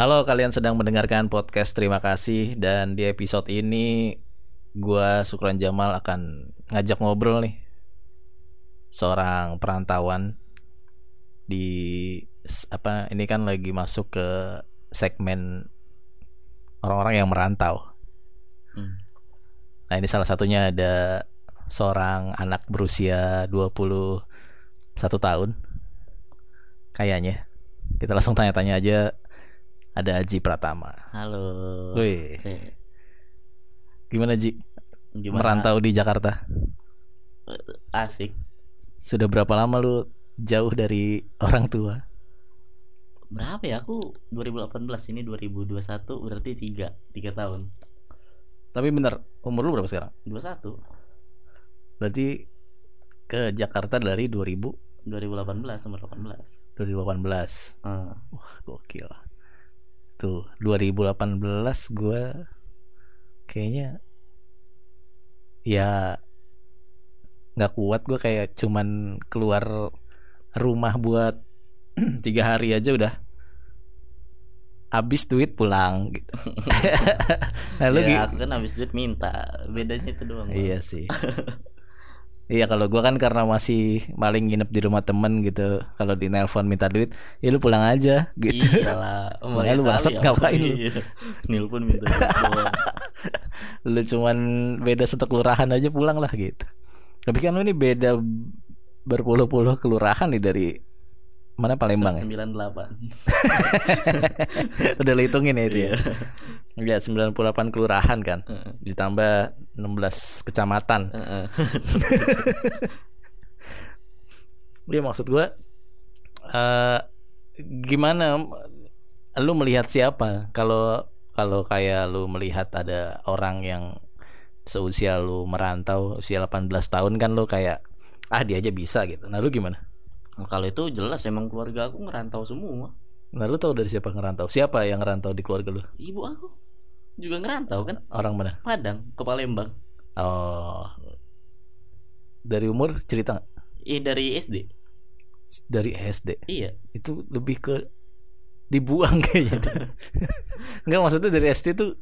Halo, kalian sedang mendengarkan podcast Terima kasih dan di episode ini gua Sukran Jamal akan ngajak ngobrol nih seorang perantauan di apa ini kan lagi masuk ke segmen orang-orang yang merantau. Hmm. Nah, ini salah satunya ada seorang anak berusia 21 tahun. Kayaknya. Kita langsung tanya-tanya aja. Ada Aji Pratama. Halo. Wih, gimana Ji? Gimana? Merantau di Jakarta. Asik. Sudah berapa lama lu jauh dari orang tua? Berapa ya? Aku 2018 ini 2021 berarti 3 3 tahun. Tapi bener, umur lu berapa sekarang? 21 Berarti ke Jakarta dari 2000 2018 umur 18. 2018. Ah, Wah, gokil. Tuh, 2018 gua kayaknya ya nggak kuat gua kayak cuman keluar rumah buat tiga hari aja udah habis duit pulang gitu. nah, lu ya, aku kan habis duit minta. Bedanya itu doang. Iya sih. Iya kalau gua kan karena masih maling nginep di rumah temen gitu Kalau di nelpon minta duit Ya lu pulang aja gitu Iyalah. Makanya lu bangsat ngapain lu? Iya. Nilpun minta duit. Lu cuman beda satu kelurahan aja pulang lah gitu Tapi kan lu ini beda berpuluh-puluh kelurahan nih dari Mana Palembang ya? 98. Udah lu hitungin ya itu ya Ya 98 kelurahan kan Heeh. Ditambah 16 kecamatan Heeh. Iya maksud gua eh gimana lu melihat siapa kalau kalau kayak lu melihat ada orang yang seusia lu merantau usia 18 tahun kan lu kayak ah dia aja bisa gitu. Nah lu gimana? Nah, Kalau itu jelas emang keluarga aku ngerantau semua. Nah lu tahu dari siapa ngerantau? Siapa yang ngerantau di keluarga lu? Ibu aku juga ngerantau kan? Orang mana? Padang ke Palembang. Oh. Dari umur cerita nggak? Ih dari SD. Dari SD. Iya. Itu lebih ke dibuang kayaknya. Enggak maksudnya dari SD tuh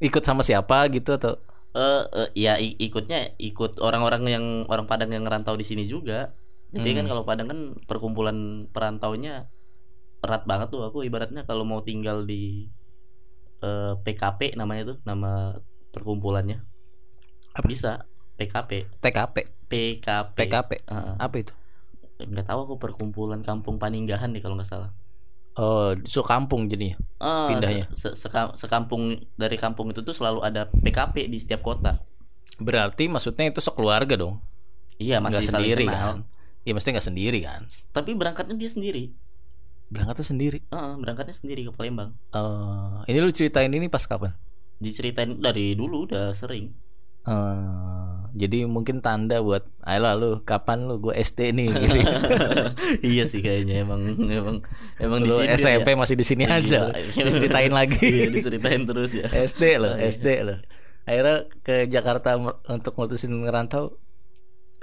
ikut sama siapa gitu atau Eh eh, ya i- ikutnya ikut orang-orang yang orang Padang yang ngerantau di sini juga. Jadi Hmm. kan kalau Padang kan perkumpulan perantaunya erat banget tuh. Aku ibaratnya kalau mau tinggal di eh, PKP namanya tuh nama perkumpulannya. Apa? Bisa PKP. TKP? PKP. PKP. Heeh. Apa itu? nggak tahu aku perkumpulan kampung Paninggahan nih kalau nggak salah. Oh, so kampung jadinya. Ah, Pindahnya. se- se- seka- sekampung dari kampung itu tuh selalu ada PKP di setiap kota. Berarti maksudnya itu sekeluarga dong. Iya Nggak masih saling sendiri kenal. kan? Iya, mesti nggak sendiri kan? Tapi berangkatnya dia sendiri. Berangkatnya sendiri. Heeh, berangkatnya sendiri ke Palembang. Eh, ini lu ceritain ini pas kapan? Diceritain dari dulu udah sering. Eh, jadi mungkin tanda buat, ayolah lu kapan lu gue SD nih gitu. iya sih kayaknya emang emang emang lu disindir SMP ya. masih di sini aja. Gila. Diceritain lagi. Iya, diceritain terus ya. SD lo, SD lo. Akhirnya ke Jakarta untuk mutusin ngerantau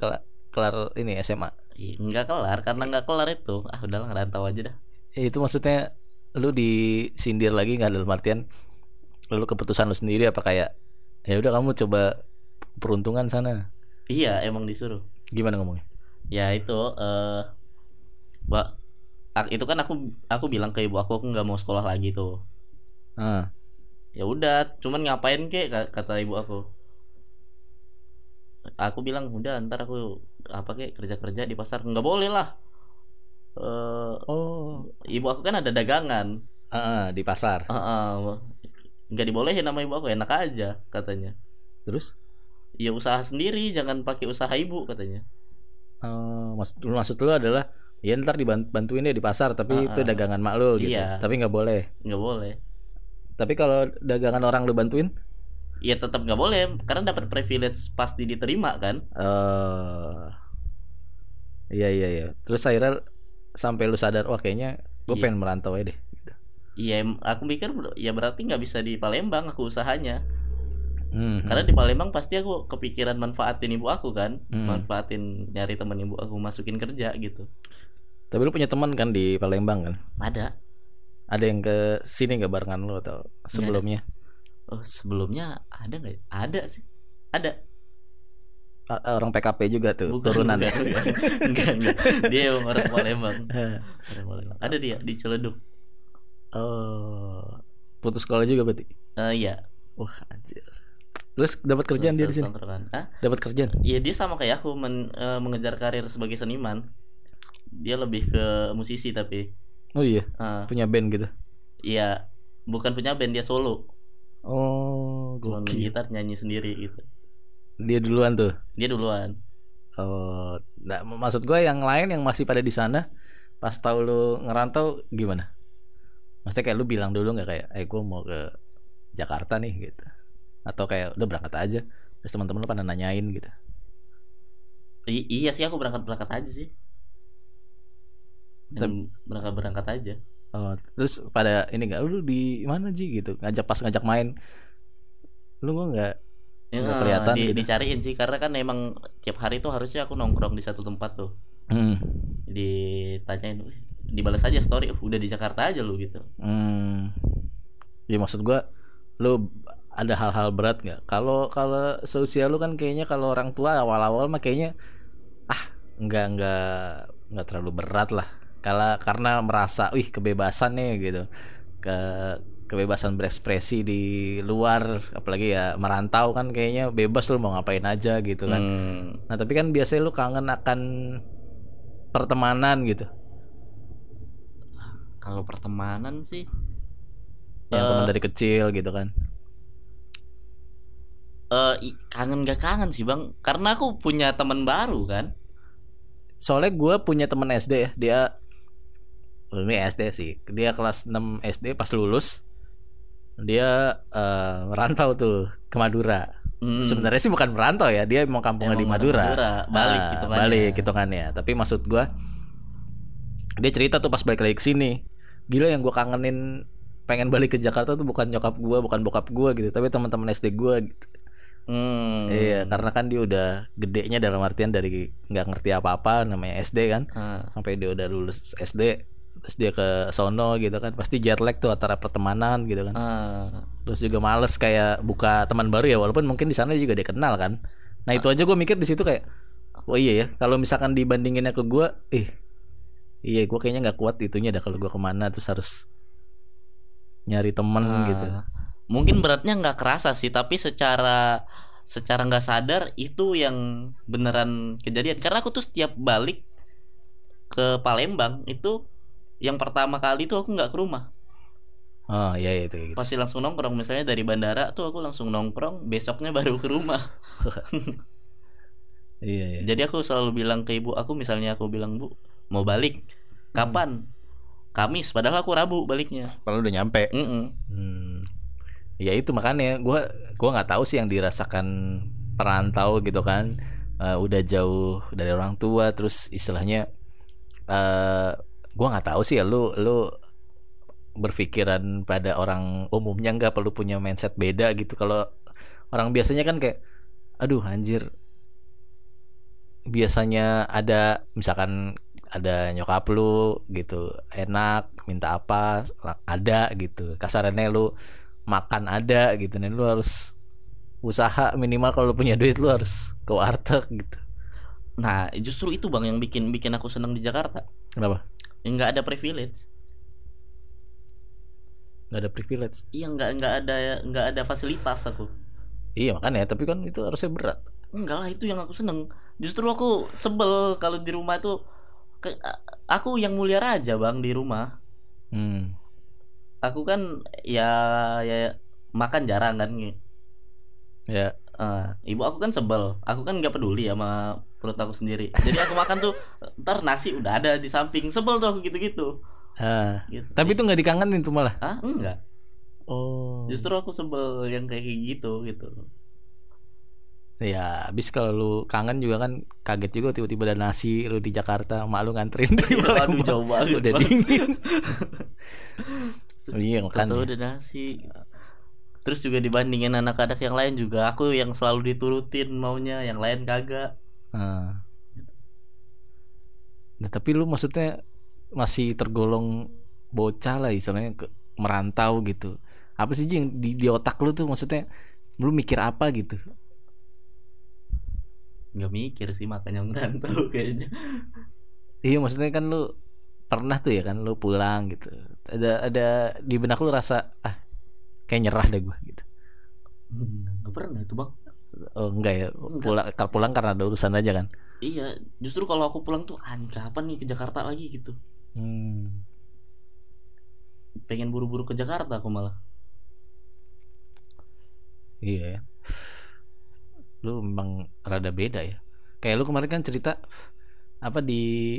kelar, kelar ini SMA. Iya, Nggak kelar karena nggak kelar itu. Ah udahlah ngerantau aja dah. Ya, itu maksudnya lu disindir lagi nggak dalam artian lu keputusan lu sendiri apa kayak ya udah kamu coba peruntungan sana. Iya emang disuruh. gimana ngomongnya? Ya itu eh Mbak ak- itu kan aku aku bilang ke ibu aku aku nggak mau sekolah lagi tuh. Ah. Ya udah cuman ngapain kek ka- kata ibu aku. Aku bilang udah ntar aku apa kek kerja kerja di pasar. Nggak boleh lah eh oh. ibu aku kan ada dagangan. Ah, ah, di pasar. Ah, ah. nggak dibolehin sama ibu aku enak aja katanya. Terus? Ya usaha sendiri jangan pakai usaha ibu katanya. Oh, maksud maksud lu adalah ya ntar dibantuin deh di pasar tapi Ah, itu ah. dagangan mak lu gitu. Iya. tapi nggak boleh. Nggak boleh. Tapi kalau dagangan orang lu bantuin? Ya tetap nggak boleh karena dapat privilege pasti diterima kan. Eh iya iya iya. Terus akhirnya sampai lu sadar wah kayaknya gue Iya. pengen merantau aja deh gitu. Iya, aku pikir ber- ya berarti nggak bisa di Palembang aku usahanya. Hmm, Karena di Palembang pasti aku kepikiran manfaatin ibu aku kan, Hmm. manfaatin nyari temen ibu aku masukin kerja gitu. Tapi lu punya teman kan di Palembang kan? Ada. Ada yang ke sini nggak barengan lu atau sebelumnya? Oh, sebelumnya ada nggak? ya? Ada sih. Ada. A- Orang PKP juga tuh Bukan, turunan bukan, ya. bukan. enggak, enggak. Dia emang orang Palembang. Orang Palembang. Ada dia di Ciledug. Oh, putus sekolah juga berarti. Eh iya. Wah anjir. Terus dapat kerjaan dia di sini. Dapat kerjaan. Iya dia sama kayak aku men- eh, mengejar karir sebagai seniman. Dia lebih ke musisi tapi Oh iya, eh, punya band gitu. iya bukan punya band dia solo. Oh, gokil. gitar nyanyi sendiri gitu. Dia duluan tuh. Dia duluan. Oh, nah, mak- maksud gue yang lain yang masih pada di sana, pas tahu lu ngerantau gimana? Maksudnya kayak lu bilang dulu nggak kayak, eh gue mau ke Jakarta nih gitu, atau kayak udah berangkat aja, terus teman-teman lu pada nanyain gitu. I- iya sih aku berangkat berangkat aja sih. berangkat berangkat aja. Oh, terus pada ini nggak lu di mana sih gitu, ngajak pas ngajak main, lu kok nggak Ya, Nggak kelihatan di- gitu. Dicariin sih karena kan emang tiap hari tuh harusnya aku nongkrong di satu tempat tuh. Hmm. Ditanyain, "Wih, dibalas aja story, "Uh, udah di Jakarta aja lu gitu. Hmm. Ya maksud gua lu ada hal-hal berat nggak? Kalau kalau sosial lu kan kayaknya kalau orang tua awal-awal mah kayaknya ah nggak nggak nggak terlalu berat lah. Kalau karena merasa wih kebebasan nih gitu. Ke kebebasan berekspresi di luar apalagi ya merantau kan kayaknya bebas lu mau ngapain aja gitu kan. Hmm. Nah, tapi kan biasanya lu kangen akan pertemanan gitu. Kalau pertemanan sih Yang teman Eh. dari kecil gitu kan. eh i- kangen gak kangen sih bang karena aku punya teman baru kan soalnya gue punya temen SD ya dia ini SD sih dia kelas 6 SD pas lulus dia eh, merantau tuh ke Madura Hmm. sebenarnya sih bukan merantau ya dia emang kampungnya di Madura, Madura, balik Ah, hitungannya. balik hitungannya tapi maksud gue dia cerita tuh pas balik lagi ke sini gila yang gue kangenin pengen balik ke Jakarta tuh bukan nyokap gue bukan bokap gue gitu tapi teman-teman SD gue gitu Hmm. iya karena kan dia udah gedenya dalam artian dari nggak ngerti apa-apa namanya SD kan Ah. sampai dia udah lulus SD terus dia ke sono gitu kan pasti jet lag tuh antara pertemanan gitu kan. Ah. terus juga males kayak buka teman baru ya walaupun mungkin di sana juga dia kenal kan. Nah itu aja gue mikir di situ kayak oh iya ya kalau misalkan dibandinginnya ke gue ih iya gue kayaknya nggak kuat itunya dah kalau gue ke mana. Terus harus nyari temen Ah. gitu. Mungkin beratnya nggak kerasa sih tapi secara secara nggak sadar itu yang beneran kejadian. Karena aku tuh setiap balik ke Palembang itu yang pertama kali tuh aku nggak ke rumah. Oh iya iya, itu kayak gitu. Pasti langsung nongkrong misalnya dari bandara tuh aku langsung nongkrong besoknya baru ke rumah. Iya iya. Jadi aku selalu bilang ke ibu aku misalnya aku bilang bu mau balik? Kapan? Kamis padahal aku Rabu baliknya. Kalau udah nyampe. Mm-mm. Hmm. Ya itu makanya gua gua nggak tahu sih yang dirasakan perantau gitu kan. Eh, udah jauh dari orang tua terus istilahnya eh gua nggak tahu sih ya lu lu berpikiran pada orang umumnya nggak? Perlu punya mindset beda gitu. Kalau orang biasanya kan kayak aduh anjir. Biasanya ada misalkan ada nyokap lu gitu enak minta apa ada gitu. Kasarannya lu makan ada gitu nih lu harus usaha minimal kalau lu punya duit lu harus ke warteg gitu. Nah justru itu bang yang bikin bikin aku senang di Jakarta. Kenapa yang nggak ada privilege. Nggak ada privilege. Iya nggak nggak ada nggak ada fasilitas aku. Iya makanya. Tapi kan itu harusnya berat. Enggak lah itu yang aku seneng. Justru aku sebel kalau di rumah tuh ke- aku yang mulia raja bang di rumah. Hmm. aku kan ya ya makan jarang kan ya. Eh, ibu aku kan sebel. Aku kan nggak peduli sama perut aku sendiri. Jadi aku makan tuh ntar nasi udah ada di samping sebel tuh aku gitu-gitu. Gitu. tapi itu nggak dikangenin tuh malah? Ah enggak. Oh. Justru aku sebel yang kayak gitu gitu. Ya habis kalau lu kangen juga kan kaget juga tiba-tiba ada nasi lu di Jakarta mak lu nganterin. Dari Iya, aduh, Palembang. jauh banget, udah dingin. Iya Tahu makanya udah nasi. Terus juga dibandingin anak-anak yang lain juga aku yang selalu diturutin maunya yang lain kagak Ah. Nah, tapi lu maksudnya masih tergolong bocah lah istilahnya ke merantau gitu. Apa sih yang di, di otak lu tuh maksudnya lu mikir apa gitu? Nggak mikir sih makanya merantau kayaknya. Iya maksudnya kan lu pernah tuh ya kan lu pulang gitu. Ada ada di benak lu rasa ah kayak nyerah deh gua gitu. Hmm, nggak pernah itu bang oh enggak ya? Pulang kalau pulang karena ada urusan aja kan? Iya justru kalau aku pulang tuh anjing kapan nih ke Jakarta lagi? gitu. Hmm. pengen buru-buru ke Jakarta aku malah. Iya ya. Lu memang rada beda ya. Kayak lu kemarin kan cerita apa di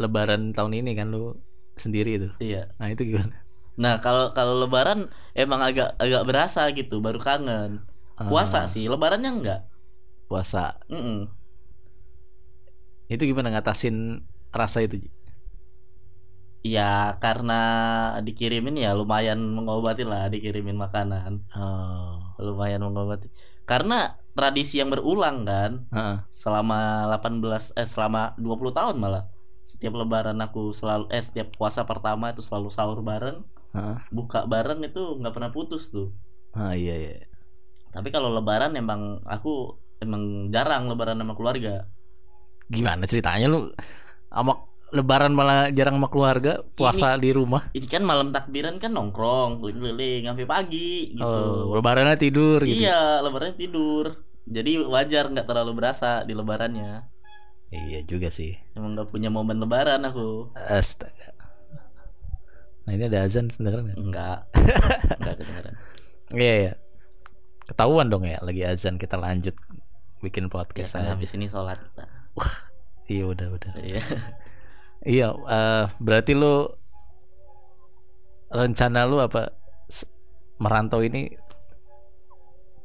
lebaran tahun ini kan lu sendiri itu? Iya. Nah itu gimana? Nah kalau kalau Lebaran emang agak agak berasa gitu baru kangen puasa sih Lebarannya enggak. Puasa. Mm-mm. itu gimana ngatasin rasa itu Ji? ya karena dikirimin ya lumayan mengobati lah dikirimin makanan. Oh. Lumayan mengobati karena tradisi yang berulang kan Heeh. selama 18 eh selama 20 tahun malah. Setiap lebaran aku selalu eh setiap puasa pertama itu selalu sahur bareng. Heeh. buka bareng itu nggak pernah putus tuh. Ah iya iya tapi kalau lebaran emang aku emang jarang lebaran sama keluarga. Gimana ceritanya lu? Sama lebaran malah jarang sama keluarga puasa di rumah? ini kan malam takbiran kan nongkrong keliling-keliling sampai pagi gitu. Oh lebarannya tidur gitu? Iya lebaran tidur. Jadi wajar nggak terlalu berasa di lebarannya. Iya juga sih. Emang nggak punya momen lebaran aku. Astaga. Nah ini ada azan kedengeran nggak? enggak enggak kedengeran. Iya iya ketahuan dong ya lagi azan kita lanjut bikin ya podcast kan aja. habis ini sholat. Iya udah udah. Iya. Iya eh, berarti lu rencana lu apa merantau ini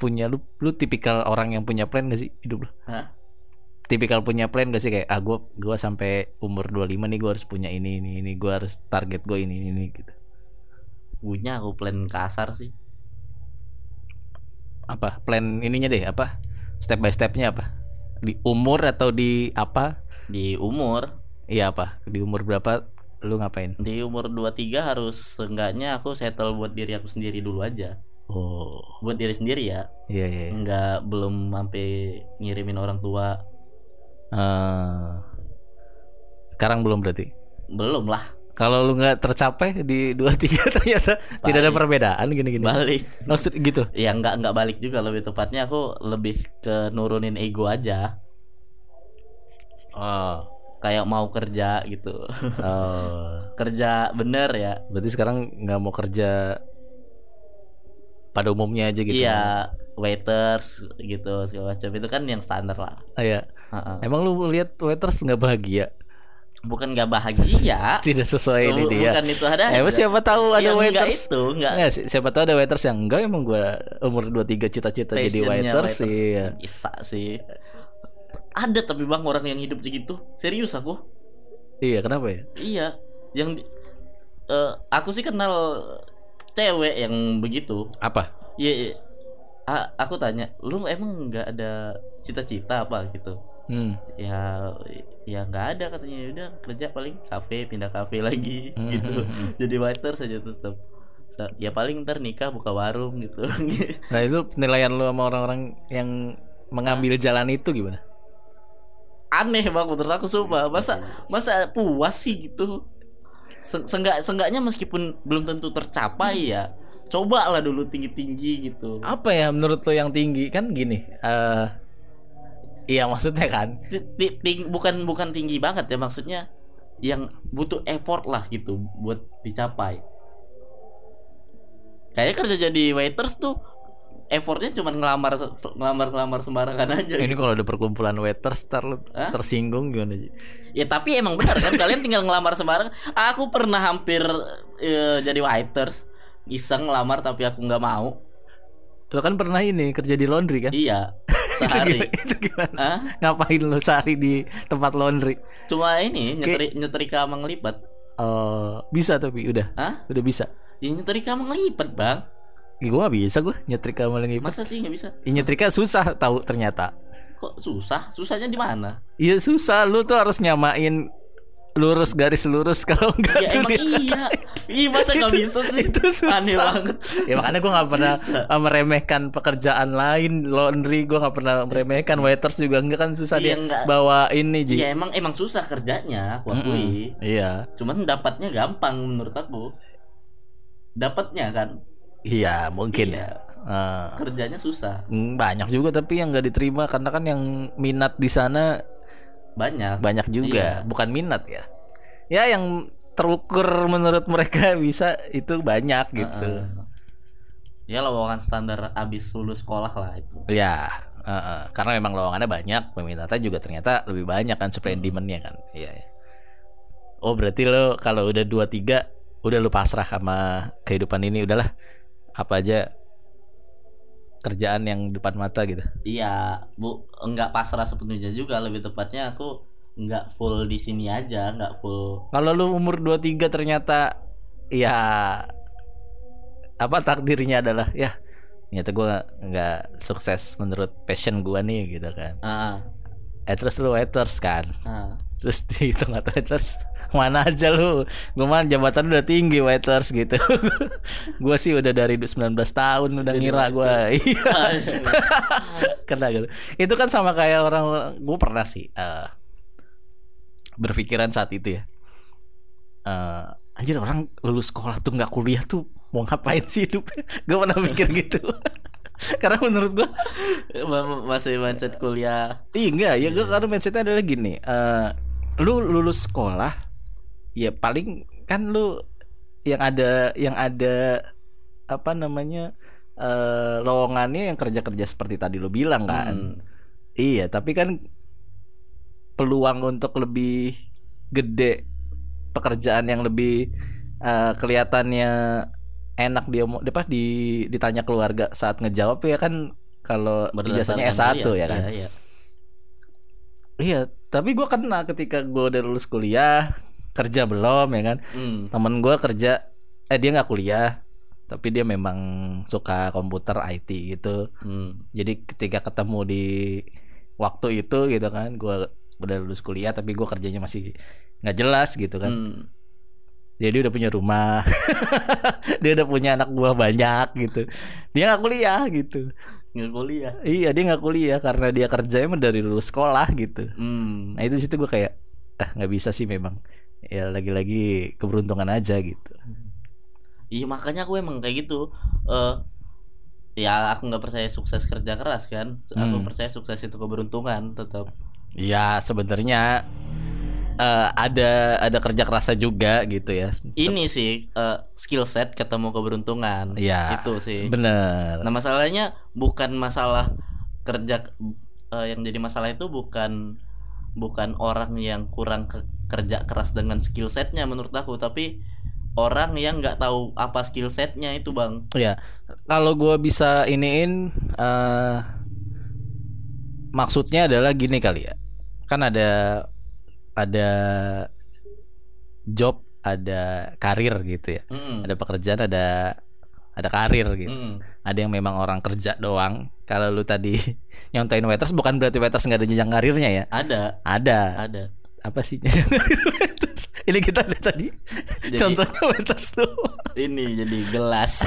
punya lu lu tipikal orang yang punya plan gak sih hidup lu? Hah? tipikal punya plan gak sih? Kayak ah gua gua sampai umur 25 nih gua harus punya ini ini ini gua harus target gua ini ini gitu. Punya aku plan kasar sih apa plan ininya deh apa step by stepnya apa? Di umur atau di apa? Di umur. Iya apa? Di umur berapa lu ngapain? Di umur 23 harus seenggaknya aku settle buat diri aku sendiri dulu aja. Oh. Buat diri sendiri ya. Iya iya iya. nggak belum sampai ngirimin orang tua. Eh, sekarang belum berarti? Belum lah kalau lu nggak tercapai di dua tiga ternyata tidak ada perbedaan gini gini balik. Maksud gitu. Ya nggak nggak balik juga lebih tepatnya. Aku lebih ke nurunin ego aja. Oh. Kayak mau kerja gitu. Oh. Kerja bener ya. Berarti sekarang nggak mau kerja pada umumnya aja gitu iya waiters gitu segala macam. Itu kan yang standar lah. Ah, iya. Ha-ha. emang lu lihat waiters nggak bahagia bukan nggak bahagia tidak sesuai ini dia bukan itu ada Eh, aja. siapa tahu ada enggak waiters. itu enggak Nggak, si- siapa tahu ada waiters yang enggak emang gua umur 23 cita-cita jadi passionnya waiters, iya. bisa sih ada tapi bang orang yang hidup begitu serius aku Iya, kenapa ya? iya yang eh, aku sih kenal cewek yang begitu Apa? Iya, iya. A- aku tanya, lu emang nggak ada cita-cita apa gitu? Hmm. Ya, ya nggak ada katanya. Ya Udah kerja paling kafe, pindah kafe lagi Hmm, gitu. hmm, hmm. Jadi waiter saja tetap. Ya paling ntar nikah buka warung gitu. Nah, itu penilaian lu sama orang-orang yang mengambil jalan itu gimana? Aneh bang, menurut aku sumpah. Masa masa puas sih gitu? Se- Seenggak, seenggaknya meskipun belum tentu tercapai ya, coba lah dulu tinggi-tinggi gitu. Apa ya menurut lo yang tinggi? Kan gini, eh Iya maksudnya kan? Ti- ti- ting- bukan bukan tinggi banget ya maksudnya yang butuh effort lah gitu buat dicapai. Kayaknya kerja jadi waiters tuh effortnya cuma ngelamar ngelamar ngelamar sembarangan aja. Ini kalau ada perkumpulan waiters lu Hah? tersinggung gimana sih? ya tapi emang benar kan kalian tinggal ngelamar sembarangan aku pernah hampir eh, jadi waiters. Iseng ngelamar tapi aku nggak mau. Lo kan pernah ini kerja di laundry kan? iya Itu sehari gimana? Itu gimana? Hah? Ngapain lo sehari di tempat laundry? cuma ini nyetri, nyetrika sama ngelipat Eh bisa tapi udah. Hah? Udah bisa? Ya nyetrika sama ngelipat bang. Ih, gue gak bisa gue nyetrika sama ngelipat masa sih nggak bisa? Ih, Nyetrika susah tahu ternyata. Kok susah? Susahnya di mana? Iya susah. Lu tuh harus nyamain lurus garis lurus kalau enggak Ya tuh emang dia- iya. Iya masa nggak Itu- bisa sih? itu susah. Aneh banget. ya makanya gue nggak pernah uh, meremehkan pekerjaan lain laundry gue nggak pernah meremehkan waiters juga enggak kan susah Iya, dia enggak. bawa ini ji Iya emang emang susah kerjanya, aku akui. iya Cuman dapatnya gampang menurut aku. Dapatnya kan, iya mungkin Iya. ya Eh, kerjanya susah. mm, banyak juga tapi yang nggak diterima karena kan yang minat di sana Banyak. banyak juga Iya. bukan minat ya ya yang terukur menurut mereka bisa itu banyak gitu Ya lowongan standar abis lulus sekolah lah itu. Ya, heeh. karena memang lowongannya banyak, peminatnya juga ternyata lebih banyak kan supply and demand-nya kan. Iya. iya. Oh, berarti lo kalau udah 2 3 udah lu pasrah sama kehidupan ini udahlah apa aja kerjaan yang depan mata gitu. Iya, bu, enggak pasrah sepenuhnya juga. Lebih tepatnya aku enggak full di sini aja, enggak full. Kalau lu umur 2 3 ternyata ya apa takdirnya adalah ya ternyata gua nggak sukses menurut passion gua nih gitu kan. Ah, Eh terus lu waiters kan. ah. Terus dihitung atau waiters Mana aja lu? Gue mah jabatan udah tinggi waiters gitu. Gue sih udah dari 19 tahun Udah ngira gue Iya. Kena gitu Itu kan sama kayak orang Gue pernah sih eh, Berpikiran saat itu ya. Eh, Anjir orang lulus sekolah tuh nggak kuliah tuh Mau ngapain sih hidupnya? Gue pernah mikir gitu Karena menurut ma- Masih mindset kuliah. Iya enggak ya gue karena mindsetnya adalah gini eh Lu lulus sekolah Ya paling kan lu Yang ada Yang ada Apa namanya eh Lowongannya yang kerja-kerja seperti tadi lu bilang kan Hmm. Iya tapi kan Peluang untuk lebih Gede Pekerjaan yang lebih eh, Kelihatannya Enak dia mau apa di ditanya keluarga saat ngejawab ya kan kalau ijazahnya S1 Berdasarkan ya kan. Iya, iya. Iya, tapi gue kena ketika gue udah lulus kuliah, kerja belum ya kan. Hmm. Temen gue kerja, eh dia nggak kuliah, tapi dia memang suka komputer IT gitu. Hmm. Jadi ketika ketemu di waktu itu gitu kan, gue udah lulus kuliah tapi gue kerjanya masih nggak jelas gitu kan. Hmm. Jadi dia udah punya rumah, dia udah punya anak buah banyak gitu. Dia nggak kuliah gitu. Nggak kuliah. Iya dia nggak kuliah karena dia kerja emang dari lulus sekolah gitu. Hmm. Nah itu situ gue kayak ah nggak bisa sih memang ya lagi-lagi keberuntungan aja gitu. Iya makanya aku emang kayak gitu. Eh ya aku nggak percaya sukses kerja keras kan. Aku Hmm. percaya sukses itu keberuntungan tetap. Ya sebenarnya eh, ada ada kerja kerasa juga gitu ya. Ini sih eh, skill set ketemu keberuntungan. Iya. Itu sih. Bener. Nah masalahnya bukan masalah kerja eh, yang jadi masalah itu bukan bukan orang yang kurang ke- kerja keras dengan skill setnya menurut aku tapi orang yang nggak tahu apa skill setnya itu bang Ya kalau gue bisa iniin eh maksudnya adalah gini kali ya. Kan ada ada job, ada karir gitu ya. Mm-mm. Ada pekerjaan, ada ada karir gitu. Mm. ada yang memang orang kerja doang. Kalau lu tadi nyontain waiters bukan berarti waiters nggak ada jenjang karirnya ya? Ada. Ada. Ada. Apa sih? Ini kita lihat tadi. Jadi- contohnya waiters tuh ini jadi gelas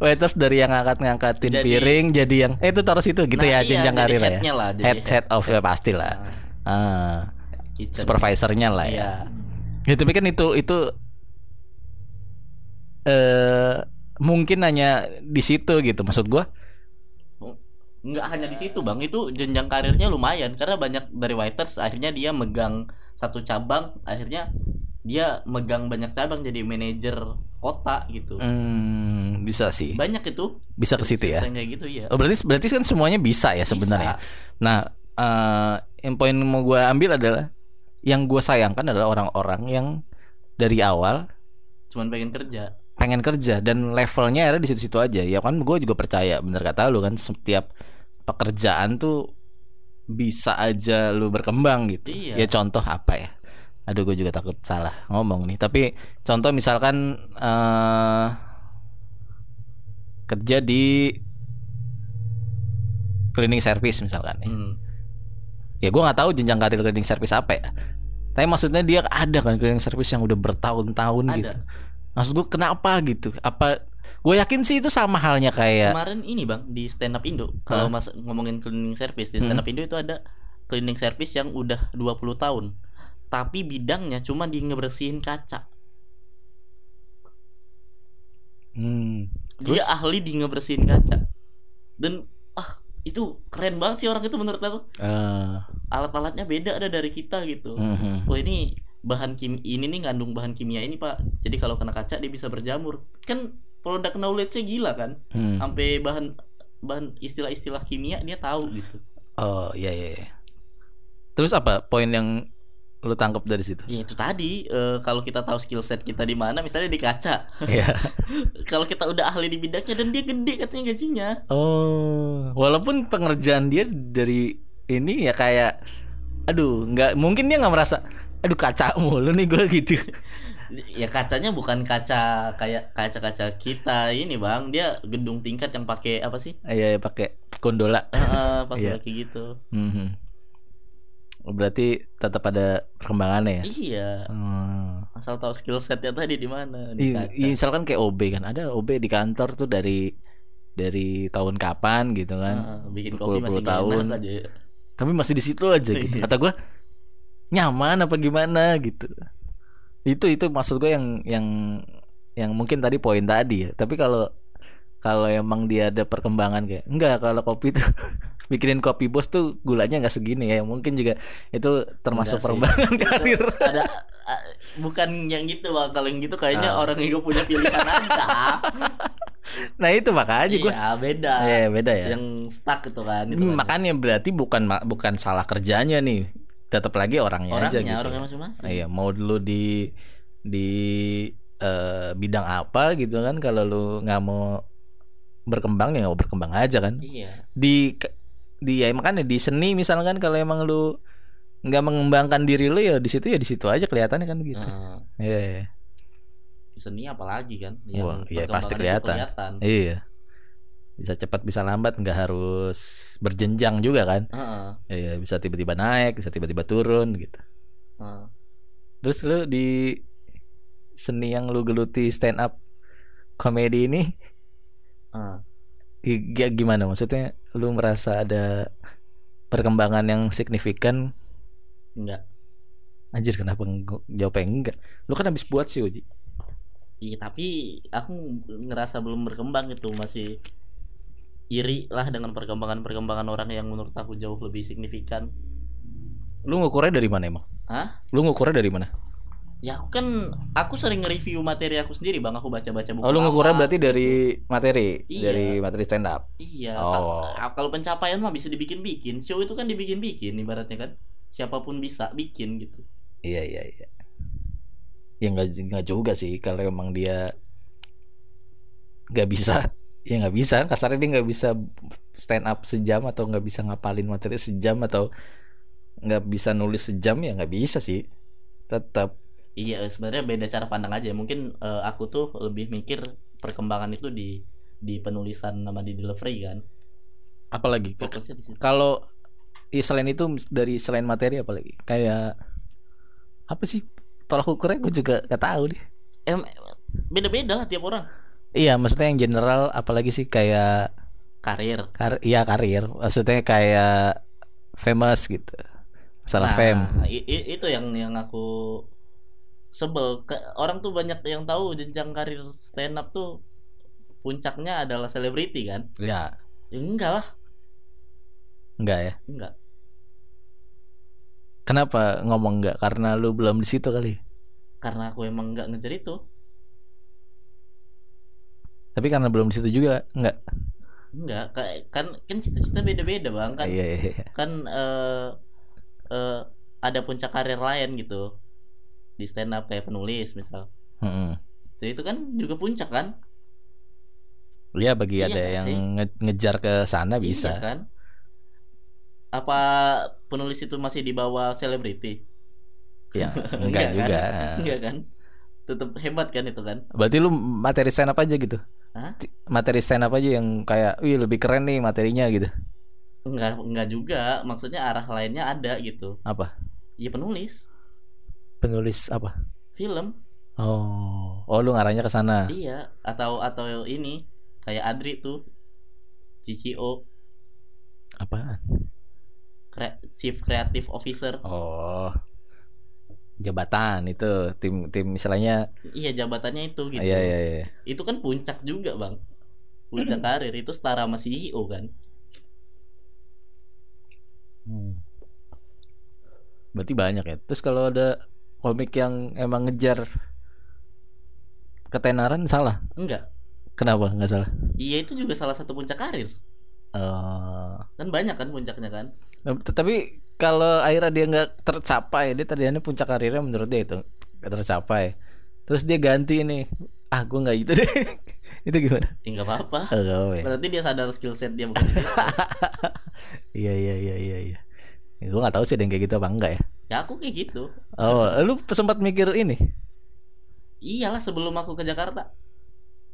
waiters dari yang ngangkat-ngangkatin Jadi- piring jadi yang eh itu taruh situ gitu Nah, ya iya, jenjang karir ya? lah, jadi head head of ya pasti lah ah, Kitchen. supervisornya lah ya. Iya. Ya tapi kan itu itu eh mungkin hanya di situ gitu maksud gua. nggak hanya di situ bang. Itu jenjang karirnya lumayan karena banyak dari waiters akhirnya dia megang satu cabang akhirnya dia megang banyak cabang jadi manajer kota gitu Hmm, bisa sih. banyak itu Bisa ke situ ya. kayak gitu ya Oh, berarti berarti kan semuanya bisa ya sebenarnya. Nah, eh yang poin mau gua ambil adalah yang gua sayangkan adalah orang-orang yang dari awal cuman pengen kerja pengen kerja dan levelnya ada di situ-situ aja. Ya kan gue juga percaya bener kata lu kan setiap pekerjaan tuh bisa aja lu berkembang gitu. Iya. Ya contoh apa ya? Aduh gue juga takut salah ngomong nih. Tapi contoh misalkan eh kerja di cleaning service misalkan nih. Hmm. ya gue nggak tahu jenjang karir cleaning service apa ya tapi maksudnya dia ada kan cleaning service yang udah bertahun-tahun Ada. gitu maksud gue kenapa gitu apa gue yakin sih itu sama halnya kayak Kemarin ini bang di stand up Indo kalau mas ngomongin cleaning service di Hmm. stand up Indo itu ada cleaning service yang udah 20 tahun. Tapi bidangnya cuma di ngebersihin kaca. hmm, Dia ahli di ngebersihin kaca. Dan ah itu keren banget sih orang itu menurut aku. eh, Alat-alatnya beda ada dari kita gitu. mhm. Oh ini bahan kim ini nih ngandung bahan kimia ini pak. Jadi kalau kena kaca dia bisa berjamur. Kan produk knowledge-nya gila kan. Hmm. Sampai bahan bahan istilah-istilah kimia dia tahu gitu. oh iya iya iya. terus apa poin yang lu tangkap dari situ Ya itu tadi eh, kalau kita tahu skill set kita di mana misalnya di kaca. Iya. kalau kita udah ahli di bidangnya dan dia gede katanya gajinya. Oh, walaupun pengerjaan dia dari ini ya kayak, aduh, nggak mungkin dia nggak merasa, aduh kaca mulu nih gue gitu. Ya kacanya bukan kaca kayak kaca-kaca kita ini bang, dia gedung tingkat yang pakai apa sih? Iya, ya, pakai gondola. Eh, pakai pakai gitu. Mhm. Berarti tetap ada perkembangannya ya. Iya. Hmm. Asal tahu skill setnya tadi di mana di Iya, iya, misalkan kayak OB kan, ada OB di kantor tuh dari dari tahun kapan gitu kan. Heeh, bikin kopi masih tahun. aja. tapi masih di situ aja gitu kata gue nyaman apa gimana gitu itu itu maksud gue yang yang yang mungkin tadi poin tadi ya tapi kalau kalau emang dia ada perkembangan kayak enggak kalau kopi tuh bikinin kopi bos tuh gulanya nggak segini ya mungkin juga itu termasuk Enggak sih. perkembangan Itu karir ada bukan yang gitu bang kalau yang gitu kayaknya Ah. orang gak punya pilihan aja nah itu makanya gue iya beda Iya, beda ya. yang stuck itu kan itu Hmm, kan. makanya berarti bukan bukan salah kerjanya nih tetap lagi orangnya, aja orangnya gitu orangnya ya. masing-masing Iya, mau dulu di di eh, bidang apa gitu kan kalau lu nggak mau berkembang ya berkembang aja kan. iya Di di ya makanya di seni misalkan kalau emang lu nggak mengembangkan diri lu ya di situ ya di situ aja kelihatannya kan gitu. Heeh. Iya. iya. seni apalagi kan Wah, iya pasti tuh kelihatan. Iya. Bisa cepat bisa lambat nggak harus berjenjang juga kan. Heeh, Iya, bisa tiba-tiba naik, bisa tiba-tiba turun gitu. heeh. Terus lu di seni yang lu geluti stand up komedi ini Heeh. i- ya gimana? Maksudnya lu merasa ada perkembangan yang signifikan? Enggak. Anjir kenapa jawabnya enggak? Lu kan habis buat sih Uji iya tapi aku ngerasa belum berkembang gitu. Masih iri lah dengan perkembangan-perkembangan orang yang menurut aku jauh lebih signifikan. Lu ngukurnya dari mana emang? Hah? lu ngukurnya dari mana Ya aku kan aku sering nge-review materi aku sendiri bang. Aku baca-baca buku oh lu ngukurnya berarti dari materi? Iya. dari materi stand up Iya. Oh. kal- kalau pencapaian mah bisa dibikin-bikin. Show itu kan dibikin-bikin ibaratnya kan. Siapa pun bisa bikin gitu. Iya iya iya. Ya nggak juga sih. Kalau emang dia nggak bisa ya nggak bisa. Kasarnya dia nggak bisa stand up sejam atau nggak bisa ngapalin materi sejam atau nggak bisa nulis sejam ya nggak bisa sih. Tetap Iya sebenarnya beda cara pandang aja. Mungkin eh, aku tuh lebih mikir Perkembangan itu di di penulisan nama di delivery kan. Apalagi kalau ya selain itu dari selain materi apalagi? Kayak apa sih? Tolak ukurnya gue juga gak tahu deh. Em beda-beda lah tiap orang. Iya maksudnya yang general apalagi sih? Kayak karir. Kar iya karir. Maksudnya kayak famous gitu. Salah Nah, fame. itu yang yang aku sebel. Ke- orang tuh banyak yang tahu jenjang karir stand up tuh puncaknya adalah selebriti kan? Ya. Ya, enggak lah. Enggak ya? Enggak. Kenapa ngomong enggak? Karena lu belum di situ kali? Karena aku emang enggak ngejar itu. Tapi karena belum di situ juga enggak? Enggak. Kan kan cita-cita beda-beda bang. Kan iya iya iya. kan eh eh, ada puncak karir lain gitu di stand up kayak penulis misal. Mm-mm. Jadi itu kan juga puncak kan? Iya bagi Iya ada yang nge- ngejar ke sana Iya bisa. kan? Apa penulis itu masih di bawah selebriti? Ya enggak kan? juga. Enggak kan? Tetap hebat kan itu kan? Berarti lu materi stand up aja gitu? Hah? Materi stand up aja yang kayak wih lebih keren nih materinya gitu? Enggak enggak juga. Maksudnya arah lainnya ada gitu. Apa? ya penulis Penulis apa? film Oh, oh lu ngarahnya ke sana. iya atau atau ini kayak Adri tuh CCO Apaan? Cre- Chief Creative Officer Oh. Jabatan itu tim tim misalnya iya jabatannya itu gitu iya iya iya. itu kan puncak juga bang puncak karir itu setara sama CEO kan Hmm. Berarti banyak ya. Terus kalau ada komik yang emang ngejar ketenaran salah. enggak Kenapa nggak salah? iya itu juga salah satu puncak karir Eh, kan banyak kan puncaknya kan tetapi kalau akhirnya dia nggak tercapai, dia tadinya puncak karirnya menurut dia itu nggak tercapai. Terus dia ganti nih, ah gue nggak gitu deh. itu gimana? nggak apa-apa Oh, apa berarti dia sadar skill set dia bukan di situ. Iya iya iya iya iya. Ya, gue nggak tahu sih ada yang kayak gitu apa enggak ya. ya aku kayak gitu Oh, lu sempat mikir ini? iyalah sebelum aku ke Jakarta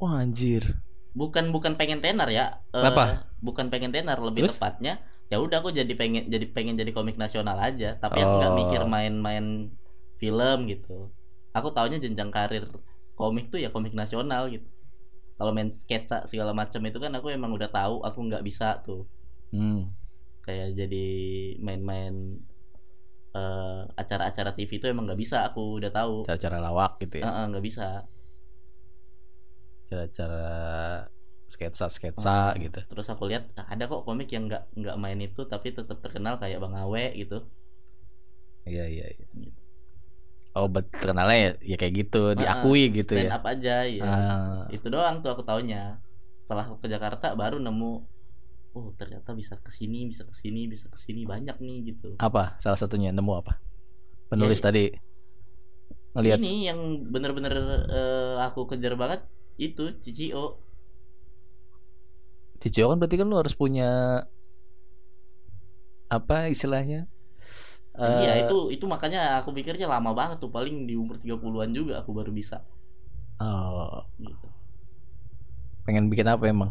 Wah anjir. bukan bukan pengen tenar ya Eh, Kenapa? bukan pengen tenar lebih Terus? tepatnya ya udah aku jadi pengen jadi pengen jadi komik nasional aja tapi aku nggak Oh. mikir main-main film gitu aku taunya jenjang karir komik tuh ya komik nasional gitu kalau main sketsa segala macam itu kan aku emang udah tahu aku nggak bisa tuh Hmm. Kayak jadi main-main eh, acara-acara TV itu emang nggak bisa aku udah tahu Cara-cara lawak gitu ya. Nggak bisa Cara-cara sketsa-sketsa gitu. terus aku lihat ah, ada kok komik yang nggak nggak main itu tapi tetap terkenal kayak Bang Awe gitu Iya iya iya. Oh, bet terkenalnya ya, ya kayak gitu, diakui Heeh, gitu stand ya. up aja ya Ah, itu doang tuh aku taunya setelah aku ke Jakarta baru nemu oh ternyata bisa ke sini bisa ke sini bisa ke sini banyak nih gitu. Apa? Salah satunya nemu apa? Penulis Ya, tadi? Ngelihat ini yang bener-bener eh, aku kejar banget itu CCO Cicio kan berarti kan lu harus punya apa istilahnya? iya Eh, itu itu makanya aku pikirnya lama banget tuh paling di umur 30-an juga aku baru bisa. Oh, gitu. Pengen bikin apa emang?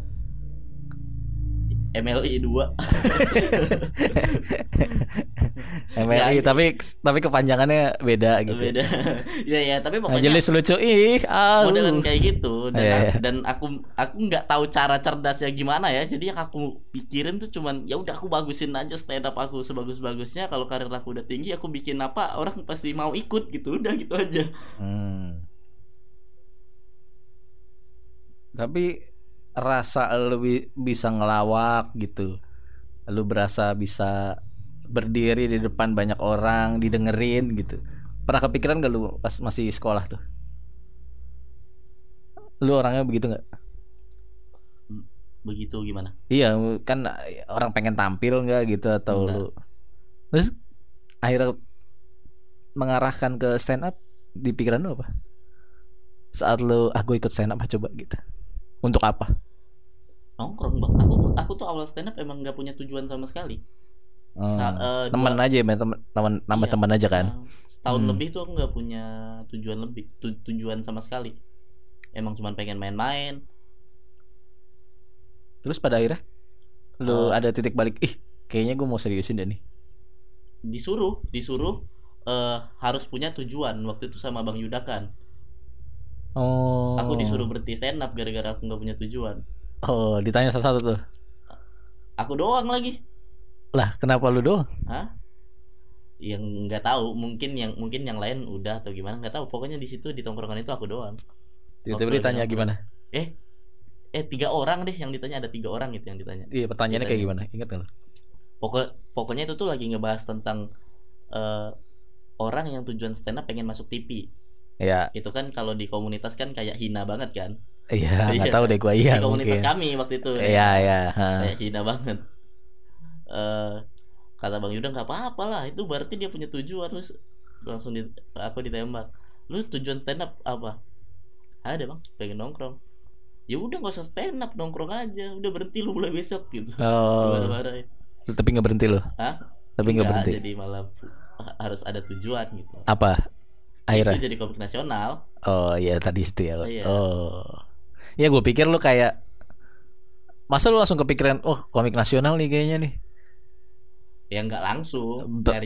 MLI 2 MLI Nggak, tapi tapi kepanjangannya beda gitu. beda ya ya tapi pokoknya jelis lucu ih. Modelan kayak gitu dan Iya, iya. dan aku aku nggak tahu cara cerdasnya gimana ya jadi yang aku pikirin tuh cuman ya udah aku bagusin aja stand up aku sebagus bagusnya kalau karir aku udah tinggi aku bikin apa orang pasti mau ikut gitu udah gitu aja Hmm. Tapi rasa lu bi- bisa ngelawak gitu. Lu berasa bisa berdiri di depan banyak orang, didengerin gitu. Pernah kepikiran gak lu pas masih sekolah tuh? Lu orangnya begitu nggak? begitu gimana Iya, kan orang pengen tampil nggak gitu atau Enggak. lu Terus akhirnya mengarahkan ke stand up di pikiran lu apa? Saat lu aku ikut stand up ah, coba gitu. Untuk apa? Nongkrong bang aku aku tuh awal stand up emang nggak punya tujuan sama sekali Sa- Hmm. eh, teman aja ya, teman teman nambah Iya. teman aja kan. eh, setahun Hmm. lebih tuh aku nggak punya tujuan lebih tu- tujuan sama sekali emang cuman pengen main-main Terus pada akhirnya lu Eh. ada titik balik, ih kayaknya gue mau seriusin deh nih. disuruh disuruh eh, harus punya tujuan waktu itu sama bang Yuda kan Oh. aku disuruh berhenti stand up gara-gara aku nggak punya tujuan Oh, ditanya satu-satu tuh. aku doang lagi Lah, kenapa lu doang? Hah? yang nggak tahu mungkin yang mungkin yang lain udah atau gimana nggak tahu pokoknya di situ di tongkrongan itu aku doang Tiba-tiba ditanya gimana? eh eh tiga orang deh yang ditanya ada tiga orang gitu yang ditanya Iya, pertanyaannya kayak gimana? Ingat gak lu? pokok pokoknya itu tuh lagi ngebahas tentang eh, orang yang tujuan stand up pengen masuk TV Iya, itu kan kalau di komunitas kan kayak hina banget kan iya, nggak Iya. tahu deh gua iya di komunitas mungkin. kami waktu itu Iya, iya. kayak hina banget eh kata bang Yuda nggak apa-apa lah itu berarti dia punya tujuan terus langsung di, aku ditembak lu tujuan stand up apa ada bang pengen nongkrong ya udah nggak usah stand up nongkrong aja udah berhenti lu mulai besok gitu Oh, marah-marah tapi nggak berhenti lo. Hah? Tapi nggak Enggak, berhenti. jadi malah harus ada tujuan gitu Apa? Akhirnya? itu jadi komik nasional Oh iya tadi itu ya. Iya. Oh. Ya gue pikir lu kayak masa lu langsung kepikiran, oh komik nasional nih kayaknya nih. ya nggak langsung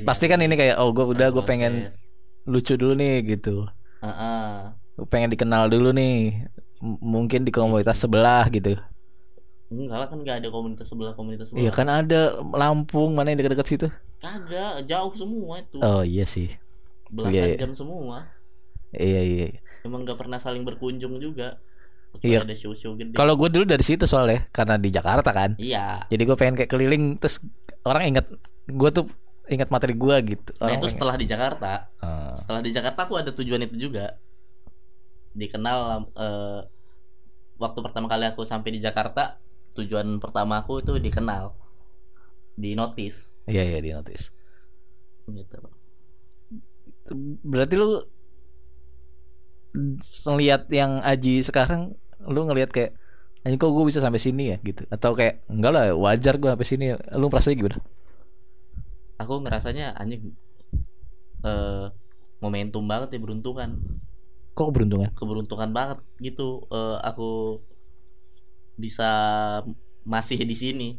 pasti kan ini kayak oh gue udah gue pengen lucu dulu nih gitu. Heeh. gue pengen dikenal dulu nih M- mungkin di komunitas sebelah gitu. Enggak lah kan nggak ada komunitas sebelah komunitas sebelah. Iya kan ada Lampung mana yang dekat-dekat situ? Kagak jauh semua itu. Oh iya sih. Belasan iya, iya. jam semua. Iya iya. Emang nggak pernah saling berkunjung juga Iya. Kecuali ada show-show gede. Kalau gue dulu dari situ soalnya karena di Jakarta kan. Iya. Jadi gue pengen kayak keliling terus orang inget gue tuh ingat materi gue gitu. Nah orang itu pengen- setelah di Jakarta. Ah. setelah di Jakarta aku ada tujuan itu juga. Dikenal eh, waktu pertama kali aku sampai di Jakarta tujuan pertama aku itu dikenal. Di notice iya iya di notice gitu. Berarti lu ngeliat yang Aji sekarang lu ngelihat kayak anjing kok gue bisa sampai sini ya? gitu. Atau kayak enggak lah wajar gue sampai sini. Lu merasa gimana? Aku ngerasanya anjing eh momentum banget ya beruntungan. Kok keberuntungan? Keberuntungan banget gitu eh, aku bisa masih di sini.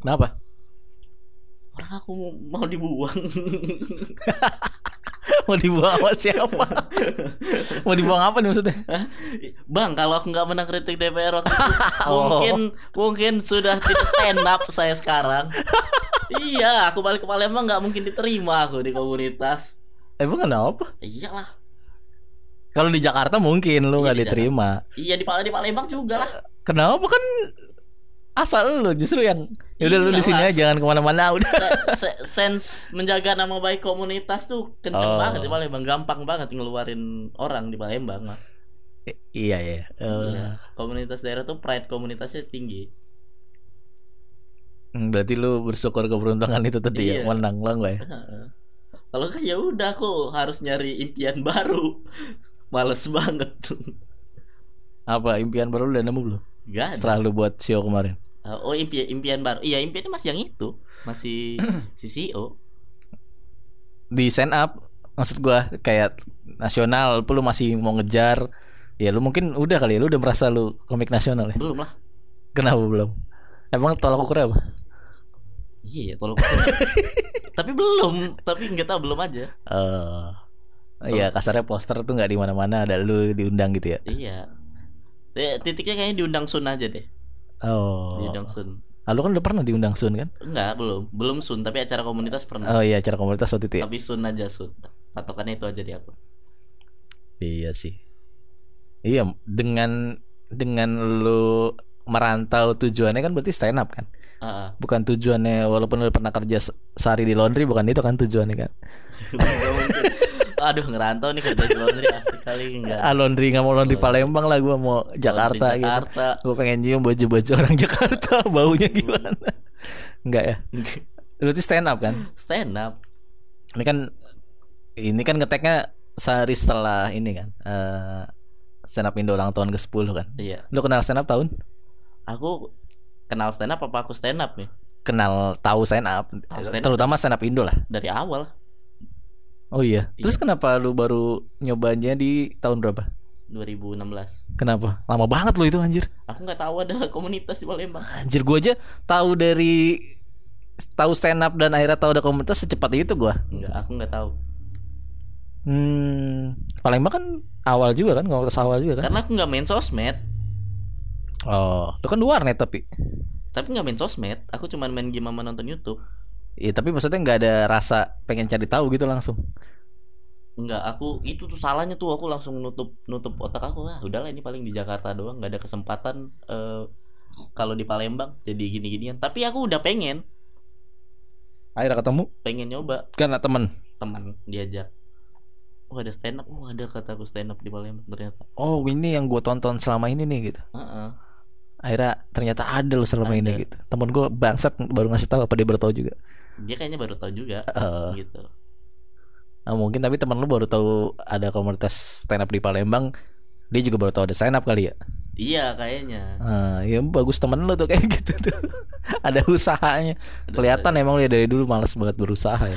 Kenapa? Orang aku mau dibuang mau dibuang sama siapa? Mau dibuang apa nih maksudnya? Bang kalau aku nggak menang kritik DPR waktu itu, Oh. mungkin mungkin sudah tidak stand up saya sekarang. Iya aku balik ke Palembang nggak mungkin diterima aku di komunitas. Emang kenapa iyalah. Kalau di Jakarta mungkin lu Iya, nggak di diterima. Iya di Palembang juga lah. Kenapa? Kan asal lu justru yang ya udah lu di Iya, sini aja jangan ke mana-mana udah Se- se- sense menjaga nama baik komunitas tuh kenceng Oh. banget di Palembang gampang banget ngeluarin orang di Palembang mah. I- iya Eh, Iya. komunitas daerah tuh pride komunitasnya tinggi hmm, berarti lu bersyukur keberuntungan itu tadi ya Iya. menang lah nggak ya kalau kan ya udah aku harus nyari impian baru males banget apa impian baru lu udah nemu belum Gak ada. setelah lu buat show kemarin Uh, oh impian impian baru. Iya impiannya masih yang itu. Masih si CEO di stand up maksud gua kayak nasional lu masih mau ngejar ya lu mungkin udah kali ya lu udah merasa lu komik nasional ya? Belum lah. Kenapa belum? Emang tolak ukur apa? Iya ya tolong tapi belum tapi nggak tahu belum aja. Eh, Iya kasarnya poster tuh nggak di mana-mana ada lu diundang gitu ya. iya. Eh, titiknya kayaknya diundang Sun aja deh Oh. diundang Sun Ah, lu kan udah pernah diundang Sun kan? enggak belum belum Sun tapi acara komunitas pernah Oh iya acara komunitas waktu itu ya. tapi Sun aja Sun patokannya itu aja di aku Iya sih. Iya dengan dengan lu merantau tujuannya kan berarti stand up kan? Heeh. Bukan tujuannya walaupun lu pernah kerja se- sehari di laundry bukan itu kan tujuannya kan? Aduh ngerantau nih kerja di laundry asik kali enggak. Ah laundry nggak mau laundry Palembang lah gua mau Jakarta, gitu. Jakarta. Gue pengen nyium baju-baju orang Jakarta baunya gimana? Enggak ya? Berarti stand up kan? Stand up. Ini kan ini kan ngeteknya sehari setelah ini kan. eh stand up Indo ulang tahun ke-10 kan. Iya. Lu kenal stand up tahun? Aku kenal stand up apa aku stand up nih? Kenal tahu stand up, stand up. terutama stand up Indo lah. Dari awal Oh iya. Terus kenapa lu baru nyobanya di tahun berapa? 2016. Kenapa? Lama banget lu itu anjir. Aku nggak tahu ada komunitas di Palembang. Anjir gua aja tahu dari tahu stand up dan akhirnya tahu ada komunitas secepat itu gua. Enggak, aku nggak tahu. Hmm, Palembang kan awal juga kan, komunitas awal juga kan. Karena aku nggak main sosmed. Oh, lu kan di warnet tapi. Tapi nggak main sosmed. Aku cuma main game sama nonton YouTube. Iya, tapi maksudnya nggak ada rasa pengen cari tahu gitu langsung. Enggak, aku itu tuh salahnya tuh aku langsung nutup nutup otak aku. Ah, udahlah ini paling di Jakarta doang, nggak ada kesempatan eh, kalau di Palembang jadi gini-ginian. Tapi aku udah pengen, Akhirnya ketemu pengen nyoba karena temen. teman diajak. Oh ada stand up, oh ada kataku stand up di Palembang ternyata. Oh, ini yang gue tonton selama ini nih gitu. Heeh. Akhirnya ternyata ada loh selama ini Ada. gitu. Temen gue bangsat baru ngasih tahu apa dia baru tahu juga. Dia kayaknya baru tahu juga Eh. gitu. Nah, mungkin tapi temen lu baru tahu ada komunitas stand up di Palembang. Dia juga baru tahu ada stand up kali ya. Iya kayaknya. Ah, ya bagus temen lu tuh kayak gitu tuh. ada usahanya. Kelihatan emang dia dari dulu malas banget berusaha ya.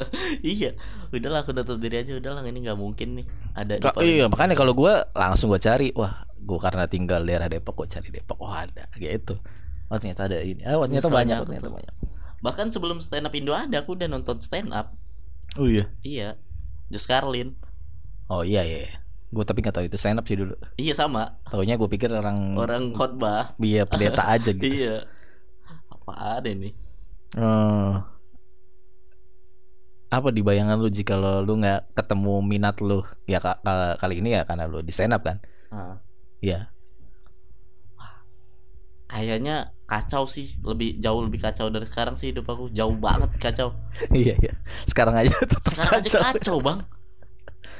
iya, udahlah aku tutup diri aja udahlah ini nggak mungkin nih ada di Ka- Palembang. iya makanya kalau gue langsung gue cari wah gue karena tinggal daerah Depok gue cari Depok wah ada gitu Oh ternyata ada ini. Oh ternyata Nyesel banyak, ternyata tuh. banyak. Bahkan sebelum stand up Indo ada aku udah nonton stand up. Oh iya. Iya. Just Carlin. Oh iya iya. Gue tapi nggak tahu itu stand up sih dulu. Iya sama. Taunya gue pikir orang Orang khotbah. biar pendeta aja gitu. Iya. Apa ada nih? Eh, apa di bayangan lu jika lo lu nggak ketemu minat lu ya ka- ka- kali ini ya karena lu di stand up kan Ah. ya Kayaknya kacau sih, lebih jauh lebih kacau dari sekarang sih hidup aku. Jauh banget kacau. iya iya sekarang aja Sekarang aja kacau. kacau, Bang.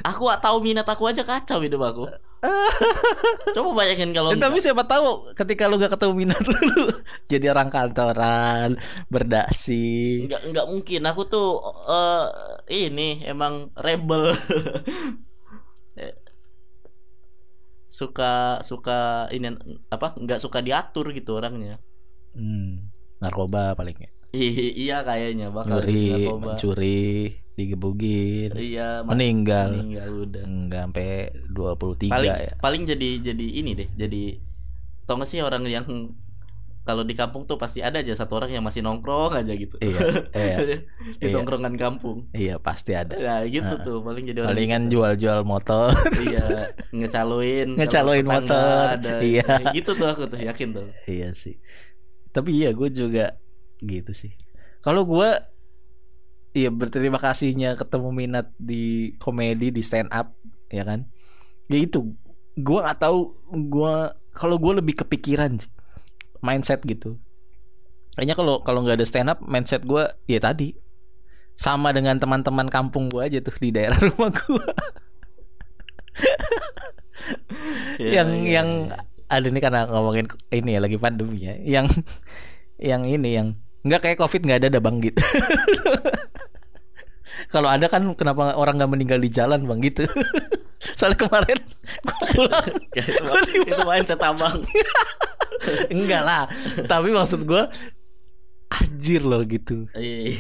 Aku gak tahu minat aku aja kacau hidup aku. Coba bayangin kalau Ya, tapi siapa tahu ketika lu gak ketemu minat lu, lu jadi orang kantoran berdasi nggak nggak mungkin aku tuh eh ini emang rebel Eh, suka suka ini apa nggak suka diatur gitu orangnya hmm, narkoba paling ya. I- iya kayaknya bakal narkoba. mencuri digebugin iya meninggal. meninggal udah. Enggak sampai 23 paling ya. paling jadi jadi ini deh jadi tau gak sih orang yang kalau di kampung tuh pasti ada aja satu orang yang masih nongkrong aja gitu. Iya iya di Iya. tongkrongan kampung. Iya pasti ada. Ya gitu tuh paling jadi orang palingan jual-jual motor. Iya ngecaloin Ngecaloin motor. ada. Iya. Gitu tuh aku tuh yakin tuh. Iya sih tapi iya gue juga gitu sih. Kalau gue iya berterima kasihnya ketemu minat di komedi di stand up ya kan? Ya itu gue nggak tahu gue kalau gue lebih kepikiran sih mindset gitu. Kayaknya kalau kalau nggak ada stand up mindset gue ya tadi sama dengan teman-teman kampung gue aja tuh di daerah rumah gue Iya, yang iya, yang ada nih karena ngomongin ini ya lagi pandemi ya. Yang yang ini yang nggak kayak covid nggak ada ada bang gitu kalau ada kan kenapa orang nggak meninggal di jalan bang gitu soalnya kemarin gua pulang. Iya. itu mindset abang enggak lah. Tapi maksud gue anjir loh gitu. Iya.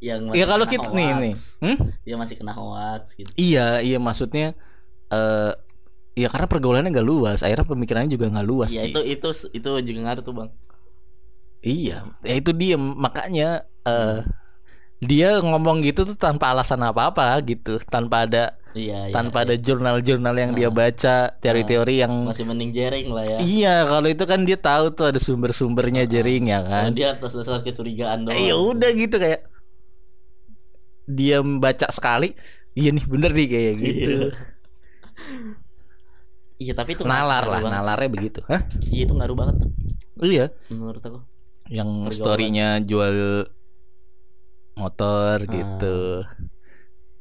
yang ya masih kalau kena kita nih hoax. nih. Hmm? dia masih kena hoax gitu. Iya iya maksudnya eh ya karena pergaulannya nggak luas akhirnya pemikirannya juga nggak luas ya Ki. itu itu itu juga ngaruh tuh bang. Iya, ya itu dia makanya eh dia ngomong gitu tuh tanpa alasan apa-apa gitu, tanpa ada iya iya tanpa ada jurnal-jurnal yang dia baca, teori-teori yang masih mending jering lah ya. Iya, kalau itu kan dia tahu tuh ada sumber-sumbernya jering ya kan. dia atas dasar kecurigaan doang. Ya udah gitu kayak dia membaca sekali, iya nih bener nih kayak gitu. Iya tapi itu Nalar lah, banget. nalarnya begitu. Hah? iya itu ngaruh banget tuh Iya, menurut aku. Yang storynya jual motor Ah. gitu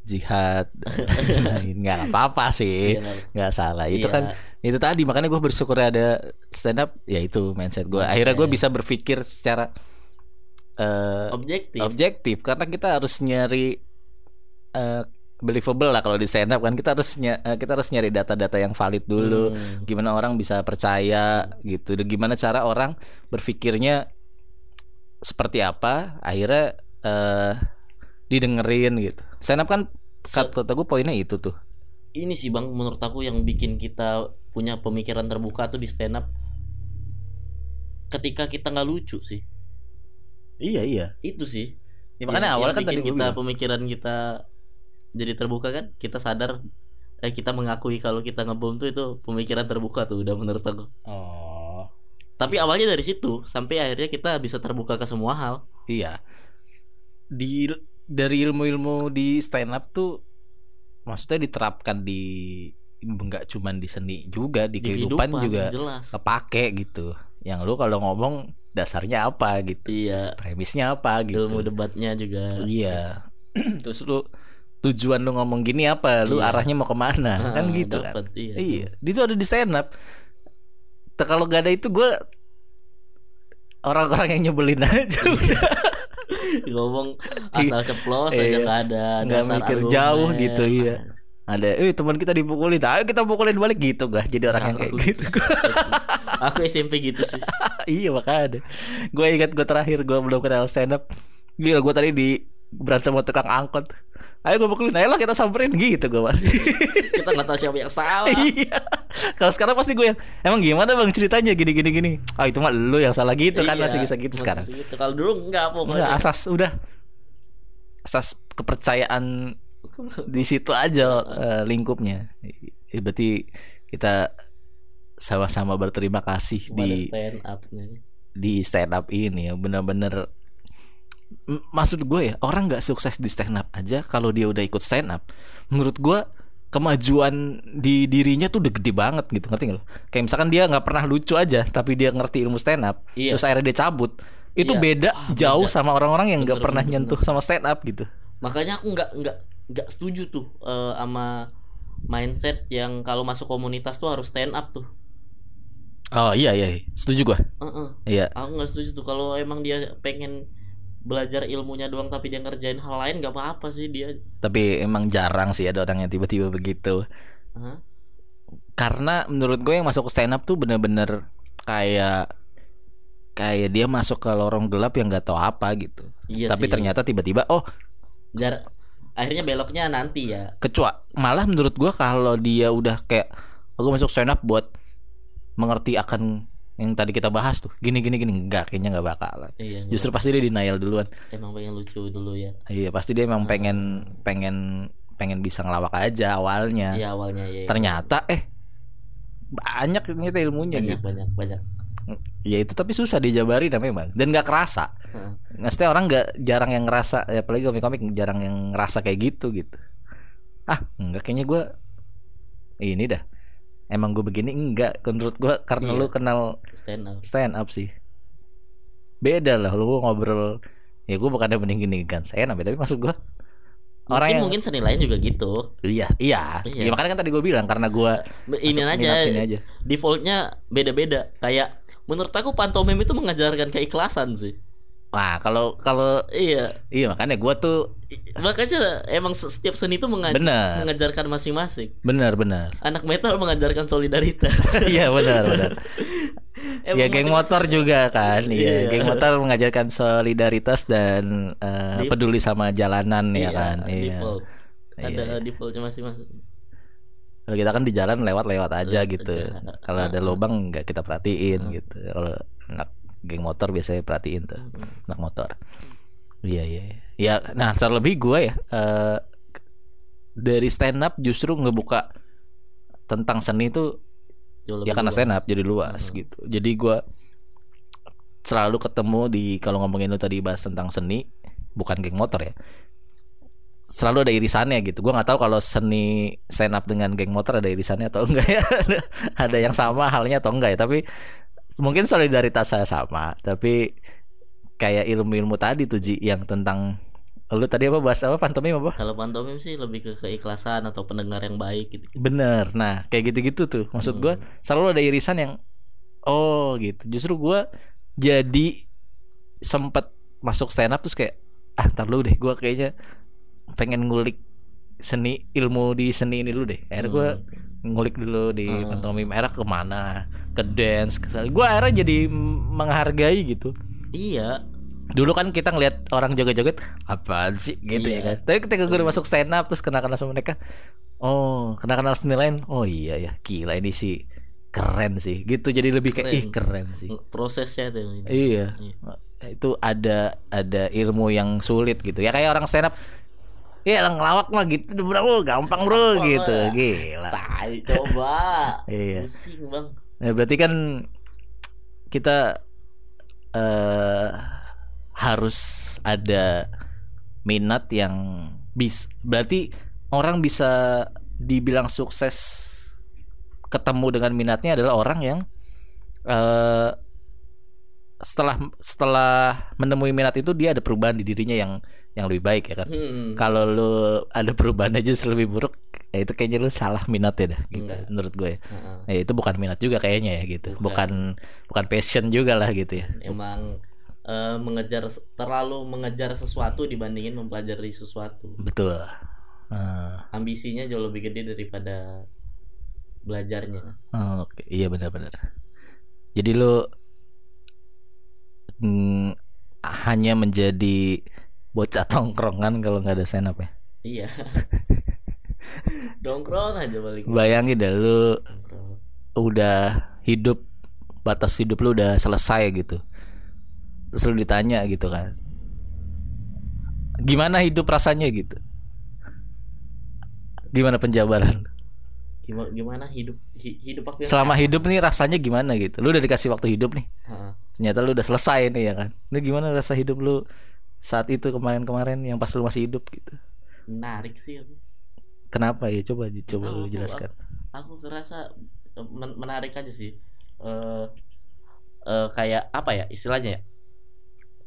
jihad. Nggak apa-apa sih. Iya, nggak- salah. Itu Iya. kan itu tadi makanya gue bersyukur ada stand up ya itu mindset gue akhirnya gue bisa berpikir secara eh, objektif. objektif. Karena kita harus nyari eh, believable lah kalau di stand up kan. Kita harus ny- eh, kita harus nyari data-data yang valid dulu. Hmm. gimana orang bisa percaya gitu. Dan gimana cara orang berpikirnya seperti apa akhirnya eh didengerin gitu. Stand up kan kata gue poinnya itu tuh. Ini sih bang menurut aku yang bikin kita punya pemikiran terbuka tuh di stand up. Ketika kita nggak lucu sih. Iya iya. Itu sih. Ya, makanya awal yang kan tadi kita bilang. pemikiran kita jadi terbuka kan? Kita sadar eh kita mengakui kalau kita ngebom tuh itu pemikiran terbuka tuh udah menurut aku. Oh. Tapi awalnya dari situ sampai akhirnya kita bisa terbuka ke semua hal. Iya. Di dari ilmu-ilmu di stand up tuh maksudnya diterapkan di nggak cuman di seni juga di, di kehidupan, juga jelas. kepake gitu. Yang lu kalau ngomong dasarnya apa gitu? Iya. Premisnya apa gitu? Ilmu debatnya juga. Iya. Terus lu tujuan lu ngomong gini apa? Lu Iya. arahnya mau ke mana? Kan Ah, gitu kan? dapet, iya. iya. Di situ ada di stand up. Kalau gak ada itu gue orang-orang yang nyebelin aja. Udah ngomong asal ceplos aja Iya. nggak ada nggak mikir argumen. jauh gitu iya. Ada eh teman kita dipukulin. Ayo kita pukulin balik. Gitu gak jadi orang yang kayak Aku- gitu. aku SMP gitu sih. Iya makanya. Gue ingat gue terakhir gue belum kenal stand up. Gila gue tadi di berantem sama tukang angkot ayo gue pukulin ayo lah kita samperin. Gitu gue masih kita nggak tahu siapa yang salah. Iya. Kalau sekarang pasti gue yang emang gimana bang ceritanya? Gini gini gini. Ah itu mah lu yang salah gitu kan Iya, masih bisa gitu masih sekarang. gitu. Kalau dulu enggak pokoknya. Enggak, asas udah. Asas kepercayaan di situ aja eh, lingkupnya. Eh, berarti kita sama-sama berterima kasih di stand up nih. di stand up ini ya. Bener-bener M- maksud gue ya orang nggak sukses di stand up aja kalau dia udah ikut stand up menurut gue kemajuan di dirinya tuh udah gede banget gitu ngerti nggak lo kayak misalkan dia nggak pernah lucu aja tapi dia ngerti ilmu stand up Iya. terus akhirnya dia cabut itu Iya. beda Wah, jauh beda. sama orang-orang yang nggak pernah bener, nyentuh sama stand up gitu Makanya aku nggak nggak nggak setuju tuh eh, sama mindset yang kalau masuk komunitas tuh harus stand up tuh. oh iya iya setuju gue Heeh. iya Aku nggak setuju tuh kalau emang dia pengen belajar ilmunya doang tapi dia ngerjain hal lain nggak apa-apa sih dia. tapi emang jarang sih ada orang yang tiba-tiba begitu Hah? karena menurut gue yang masuk ke stand up tuh bener-bener kayak kayak dia masuk ke lorong gelap yang nggak tahu apa gitu. Iya Tapi sih. ternyata tiba-tiba oh Jar akhirnya beloknya nanti ya. kecuali malah menurut gue kalau dia udah kayak aku masuk stand up buat mengerti akan yang tadi kita bahas tuh gini gini gini enggak kayaknya nggak bakalan Iya. justru pasti dia denial duluan emang pengen lucu dulu ya. iya pasti dia emang pengen pengen pengen bisa ngelawak aja awalnya Iya awalnya ya. ternyata eh banyak ternyata ilmunya banyak gitu banyak banyak. ya itu tapi susah dijabari memang dan nggak kerasa Heeh. maksudnya orang nggak jarang yang ngerasa ya apalagi komik-komik jarang yang ngerasa kayak gitu gitu ah enggak kayaknya gue ini dah emang gue begini enggak menurut gue karena Iya. lu kenal stand up. stand up sih beda lah lu ngobrol ya gue bukannya mending gini kan stand up ya, tapi maksud gue orang mungkin yang mungkin seni lain juga gitu. iya iya Iya. Ya, makanya kan tadi gue bilang karena gue Ini aja, sini aja. defaultnya beda-beda. Kayak menurut aku pantomim itu mengajarkan keikhlasan sih. Wah kalau kalau Iya, iya makanya gue tuh makanya emang se- setiap seni itu mengaj- Benar. mengajarkan masing-masing. benar benar Anak metal mengajarkan solidaritas. iya benar benar Emang ya geng motor juga kan Iya. Iya geng motor mengajarkan solidaritas dan Di- peduli sama jalanan ya Iya, kan iya default. Ada Iya. defaultnya masing-masing. kalau kita kan di jalan lewat-lewat aja Lewat gitu kalau ada lubang nggak kita perhatiin gitu kalau anak geng motor biasanya perhatiin tuh anak motor. Iya iya iya. ya nah terlebih gue ya eh, dari stand up justru ngebuka tentang seni tuh Jauh ya karena luas. stand up jadi luas gitu. Jadi gua selalu ketemu di kalau ngomongin lu tadi bahas tentang seni bukan geng motor ya selalu ada irisannya gitu. Gua nggak tahu kalau seni stand up dengan geng motor ada irisannya atau enggak ya. Ada yang sama halnya atau enggak ya. Tapi mungkin solidaritas saya sama tapi kayak ilmu-ilmu tadi tuh Ji yang tentang lu tadi apa bahas apa pantomim apa Kalau pantomim sih lebih ke keikhlasan atau pendengar yang baik gitu. Bener. Nah, kayak gitu-gitu tuh. Maksud gua selalu ada irisan yang oh gitu. Justru gua jadi sempet masuk stand up terus kayak ah ntar lu deh gua kayaknya pengen ngulik seni ilmu di seni ini dulu deh. Akhirnya gua ngulik dulu di pantomim. Era ke mana? Ke dance ke gue akhirnya jadi menghargai gitu. Iya, dulu kan kita ngelihat orang joget-joget apaan sih? Gitu ya Iya. kan. Tapi ketika gue udah masuk stand up terus kenal-kenal sama mereka oh kenal-kenal seni lain? Oh iya ya gila ini sih keren sih. Gitu. Jadi lebih kayak Keren. ih keren. sih. Prosesnya tuh. iya. Itu ada ada ilmu yang sulit gitu. Ya kayak orang stand up ya orang ngelawak mah gitu bro gampang bro gitu lah. gila Tai coba. Iya. Pusing, Bang. Ya berarti kan kita eh harus ada minat yang bis. Berarti orang bisa dibilang sukses ketemu dengan minatnya adalah orang yang eh setelah setelah menemui minat itu dia ada perubahan di dirinya yang yang lebih baik ya kan. Hmm. Kalau lu ada perubahan aja lebih buruk, ya itu kayaknya lu salah minat ya dah gitu Enggak. menurut gue. ya. Heeh. Ya, itu bukan minat juga kayaknya ya gitu. Bukan bukan passion juga lah gitu ya. Emang eh, mengejar terlalu mengejar sesuatu dibandingin mempelajari sesuatu. Betul. Nah, Ambisinya jauh lebih gede daripada belajarnya. oke, iya benar-benar. Jadi lu mm, hanya menjadi bocah tongkrongan kalau nggak ada stand up ya. Iya. Dongkrong aja balik. Bayangin dah lu udah hidup batas hidup lu udah selesai gitu terus lu ditanya gitu kan gimana hidup rasanya gitu gimana penjabaran gimana gimana hidup hi- hidup aku yang selama hidup nih rasanya gimana gitu lu udah dikasih waktu hidup nih. Ternyata lu udah selesai nih ya kan? Lu gimana rasa hidup lu saat itu kemarin-kemarin yang pas lu masih hidup gitu? Menarik sih aku. Kenapa? Ya coba coba lu aku- jelaskan aku ngerasa eh, men- menarik aja sih. Eh eh, kayak apa ya istilahnya ya?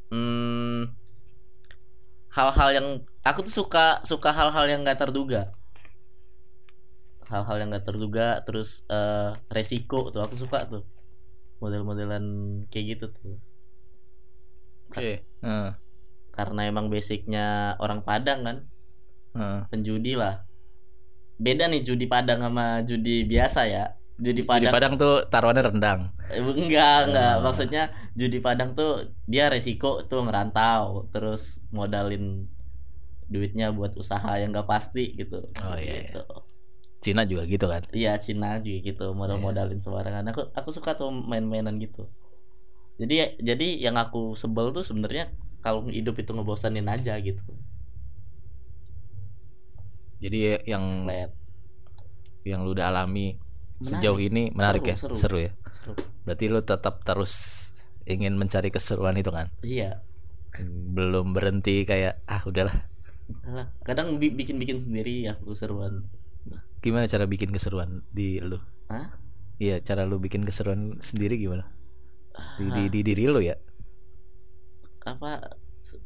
Hmm, hal-hal yang aku tuh suka suka hal-hal yang nggak terduga. Hal-hal yang nggak terduga terus eh, resiko tuh aku suka tuh model-modelan kayak gitu tuh oke Heeh, karena emang basicnya orang Padang kan heeh. penjudi lah beda nih judi Padang sama judi biasa ya judi Di Padang Padang tuh taruhannya rendang Eh, Enggak, enggak. Oh. Maksudnya judi Padang tuh dia resiko tuh ngerantau, terus modalin duitnya buat usaha yang gak pasti gitu. Oh, iya, Gitu. Cina juga gitu kan Iya, Cina juga gitu, modal-modalin sembarangan. Aku aku suka tuh main-mainan gitu. Jadi jadi yang aku sebel tuh sebenarnya kalau hidup itu ngebosanin aja gitu. jadi yang Flat. yang lu udah alami Menarik. sejauh ini menarik Seru, ya seru. seru ya Seru. berarti lu tetap terus ingin mencari keseruan itu kan Iya. belum berhenti kayak ah udahlah Kadang bi- bikin-bikin sendiri ya aku seruan. Gimana cara bikin keseruan di lu? Hah? iya cara lu bikin keseruan sendiri gimana? Di, di, di diri lu ya? Apa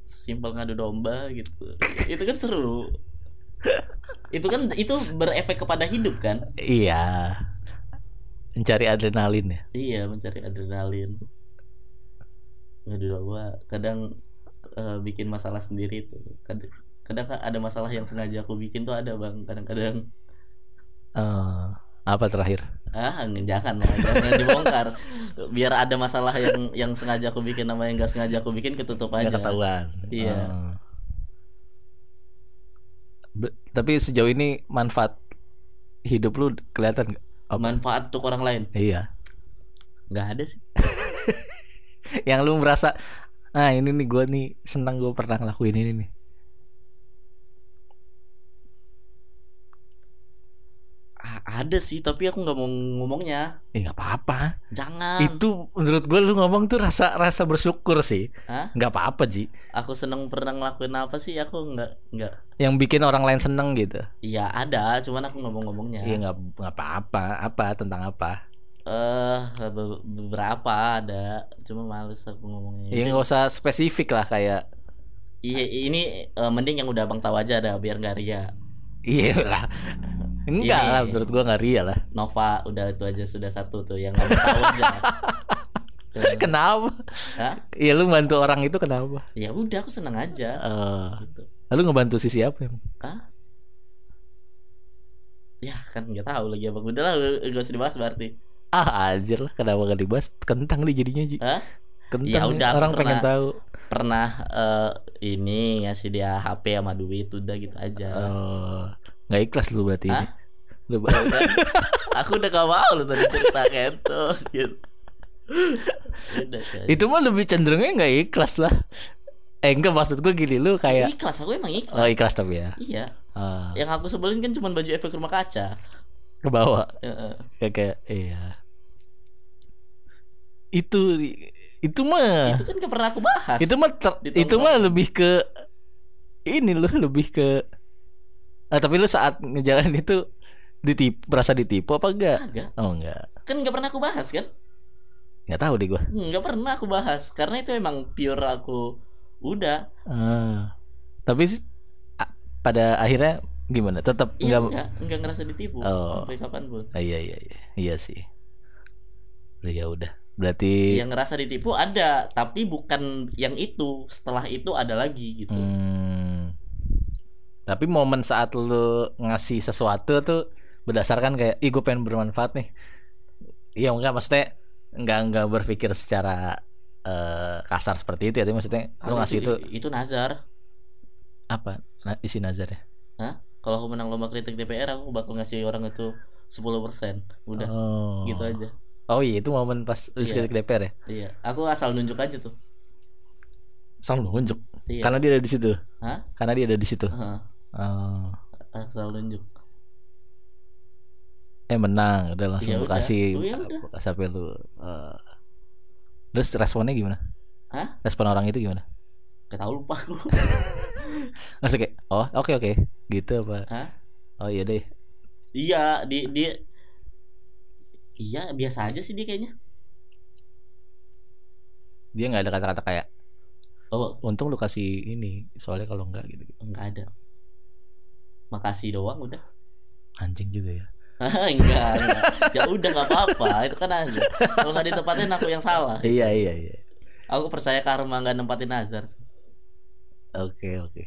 simpel ngadu domba gitu. Itu kan seru. Itu kan itu berefek kepada hidup kan? Iya. Mencari adrenalin ya? Iya mencari adrenalin. Ngadu domba. Kadang eh, bikin masalah sendiri tuh. Kadang, kadang ada masalah yang sengaja aku bikin tuh ada bang. Kadang-kadang Eh, apa terakhir? Ah jangan jangan dibongkar. Biar ada masalah yang yang sengaja aku bikin sama yang gak sengaja aku bikin ketutup aja. Nggak ketahuan. Iya. Be- tapi sejauh ini manfaat hidup lu kelihatan nggak? Apa? manfaat untuk orang lain? Iya. Nggak ada sih. Yang lu merasa ah ini nih gue nih senang gue pernah ngelakuin ini nih ada sih tapi aku nggak mau ngomongnya. Ya nggak apa-apa. Jangan. Itu menurut gue lu ngomong tuh rasa rasa bersyukur sih. Nggak apa-apa ji. Aku seneng pernah ngelakuin apa sih? Aku nggak nggak. Yang bikin orang lain seneng gitu? Iya ada. Cuman aku nggak mau ngomongnya. Iya nggak nggak apa-apa. Apa? Tentang apa? Eh be- beberapa ada. Cuma males aku ngomongnya. Ya nggak usah spesifik lah kayak. Iya ini eh, mending yang udah abang tahu aja dah biar nggak ria. Iya lah enggak Ini- lah menurut gue nggak ria lah. Nova udah itu aja sudah satu tuh yang tahu aja. Kenapa? Hah? Iya lu bantu orang itu kenapa? Ya udah aku seneng aja. Eh, gitu. lalu ngebantu sisi apa emang? Hah? ya kan nggak tahu lagi abang udah lah gak usah dibahas berarti. Ah anjir lah kenapa gak dibahas? Kentang nih jadinya ji. Hah? kentang Ya udah, orang pengen pernah- tahu. pernah eh, ini ngasih dia HP sama duit udah gitu aja. Oh, nggak ikhlas lu berarti ini. Lu aku udah gak mau lu tadi cerita gitu gitu Udah, kan. itu mah lebih cenderungnya nggak ikhlas lah. Eh enggak maksud gue gini lu kayak ikhlas aku emang ikhlas oh ikhlas tapi ya. iya Ah, yang aku sebelin kan cuma baju efek rumah kaca ke bawah Heeh. kayak kayak iya. Itu itu mah itu kan gak pernah aku bahas itu mah ter- itu mah lebih ke ini lu lebih ke ah, tapi lu saat ngejalanin itu ditipu merasa ditipu apa enggak? Kagak. Oh enggak. kan gak pernah aku bahas kan Enggak tahu deh gua. nggak pernah aku bahas karena itu emang pure aku udah Ah. Tapi pada akhirnya gimana? Tetap iya enggak enggak enggak ngerasa ditipu Oh. sampai kapan pun Ah, iya iya iya. Iya sih. Ya udah. Berarti yang ngerasa ditipu ada tapi bukan yang itu setelah itu ada lagi gitu hmm, Tapi momen saat lu ngasih sesuatu tuh berdasarkan kayak ih gue pengen bermanfaat nih. Iya enggak maksudnya enggak enggak berpikir secara eh, kasar seperti itu ya. Tapi maksudnya lu Ah, ngasih itu itu nazar apa? Isi nazar ya? Hah? Kalau aku menang lomba kritik DPR aku bakal ngasih orang itu 10% udah Oh. gitu aja Oh iya itu momen pas lu Iya. ke DPR ya? iya aku asal nunjuk aja tuh Sang nunjuk. iya Karena dia ada di situ. Hah? Karena dia ada di situ. Heeh, Oh. asal nunjuk Eh menang, udah langsung udah. kasih Oh, ya sampai lu. eh. Terus responnya gimana? Hah? Respon orang itu gimana? Gak tau lupa Maksudnya kayak, oh oke oke, gitu apa? Hah? Oh iya deh. Iya di dia Iya biasa aja sih dia kayaknya Dia nggak ada kata-kata kayak, Oh untung lu kasih ini, soalnya kalau enggak gitu. enggak ada Makasih doang udah Anjing juga ya. enggak, enggak. Ya udah nggak apa-apa Itu kan aja Kalau nggak ditempatin aku yang salah Iya iya iya. Aku percaya karma nggak nempatin Nazar Oke oke.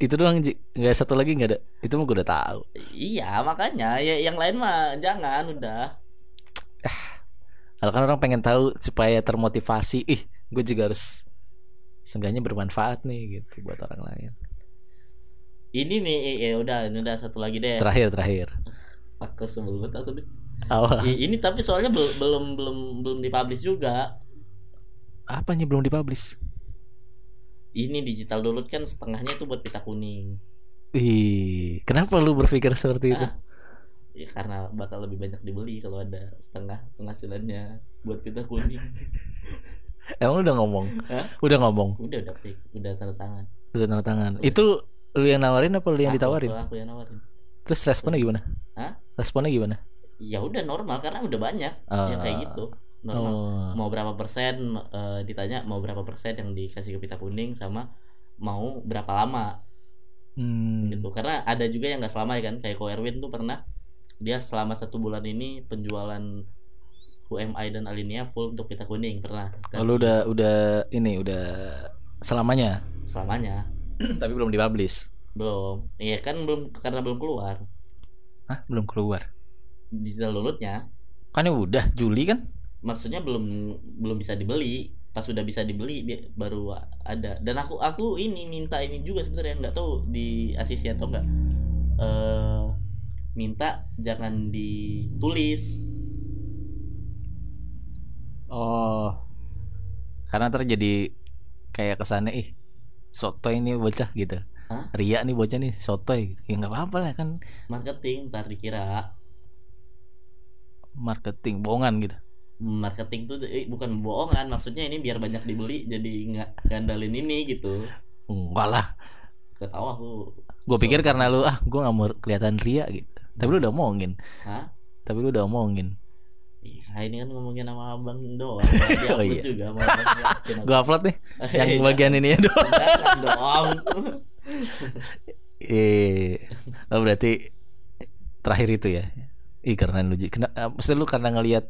Itu doang Ji. Nggak satu lagi nggak ada. Itu mah gue udah tahu. Iya makanya ya yang lain mah jangan udah Kalau kan orang pengen tahu supaya termotivasi, ih, gue juga harus seenggaknya bermanfaat nih gitu buat orang lain. Ini nih ya udah ini udah satu lagi deh Terakhir terakhir. Aku sebel banget aku deh Ini tapi soalnya bel- belum belum belum dipublish juga Apanya belum dipublish? Ini digital download kan setengahnya itu buat pita kuning Wih, kenapa lu berpikir seperti itu? Ah, ya karena bakal lebih banyak dibeli kalau ada setengah penghasilannya buat pita kuning Emang lu udah ngomong? Hah? Udah ngomong? udah udah udah tanda tangan Udah tanda tangan. Itu lu yang nawarin apa lu yang Aku- ditawarin? aku yang nawarin Terus responnya gimana? Hah? Responnya gimana? ya udah normal karena udah banyak Ah. yang kayak gitu normal Oh. mau berapa persen eh, ditanya mau berapa persen yang dikasih ke pita kuning sama mau berapa lama Hmm. gitu karena ada juga yang nggak selama ya kan kayak Ko Erwin tuh pernah dia selama satu bulan ini penjualan UMI dan Alinea full untuk pita kuning pernah Oh, Dan lu udah udah ini udah selamanya selamanya tapi belum dipublish. belum iya kan belum karena belum keluar Hah, belum keluar. digital downloadnya Kan ya udah Juli kan? maksudnya belum belum bisa dibeli pas sudah bisa dibeli baru ada dan aku aku ini minta ini juga sebenarnya nggak tahu di ACC atau enggak eh minta jangan ditulis Oh. Karena terjadi kayak kesannya ih sotoy ini bocah gitu. Hah? Ria nih bocah nih sotoy. Ya nggak apa-apa lah kan marketing ntar dikira marketing bohongan gitu. marketing tuh eh, bukan bohongan maksudnya ini biar banyak dibeli jadi nggak ngandalin ini gitu Enggak lah. ketawa aku Gue pikir karena lu ah gue nggak mau kelihatan ria gitu. Tapi lu udah omongin. Hah? Tapi lu udah omongin. Iya, ini kan ngomongin sama abang doang. Dia Oh, iya. juga sama abang. Gue upload nih yang Iya. bagian ini ya doang. Jangan dong. Eh, oh berarti terakhir itu ya. Ih karena lu. Kena, eh, maksudnya lu karena ngelihat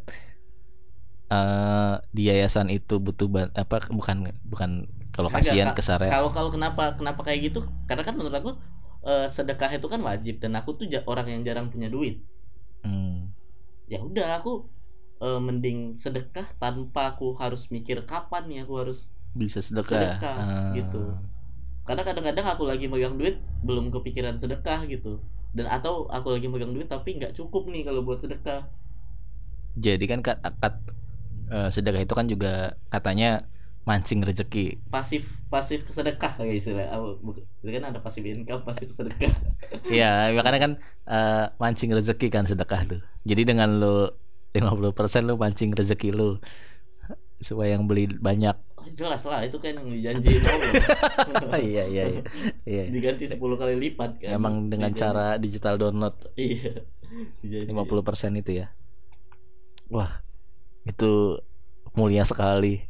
eh di yayasan itu butuh ban- apa bukan bukan kalau kasihan ke Sarah. Kalau kalau kenapa kenapa kayak gitu? Karena kan menurut aku eh, sedekah itu kan wajib dan aku tuh orang yang jarang punya duit. Hmm. Ya udah aku eh, mending sedekah tanpa aku harus mikir kapan nih aku harus Bisa sedekah. sedekah Ah. gitu. Karena kadang-kadang aku lagi megang duit belum kepikiran sedekah gitu. Dan atau aku lagi megang duit tapi nggak cukup nih kalau buat sedekah. Jadi kan kat, kat- eh, sedekah itu kan juga katanya mancing rezeki. Pasif pasif sedekah kayak istilah. Itu kan ada pasif income, pasif sedekah. Iya, makanya kan eh, mancing rezeki kan sedekah lu. Jadi dengan lu 50% lu mancing rezeki lu supaya yang beli banyak. Jelas lah itu kan yang dijanjiin Allah. iya iya iya. Iya. diganti 10 kali lipat kan Emang dengan Dijanji- cara digital download iya Dijanji. 50% itu ya. Wah, itu mulia sekali.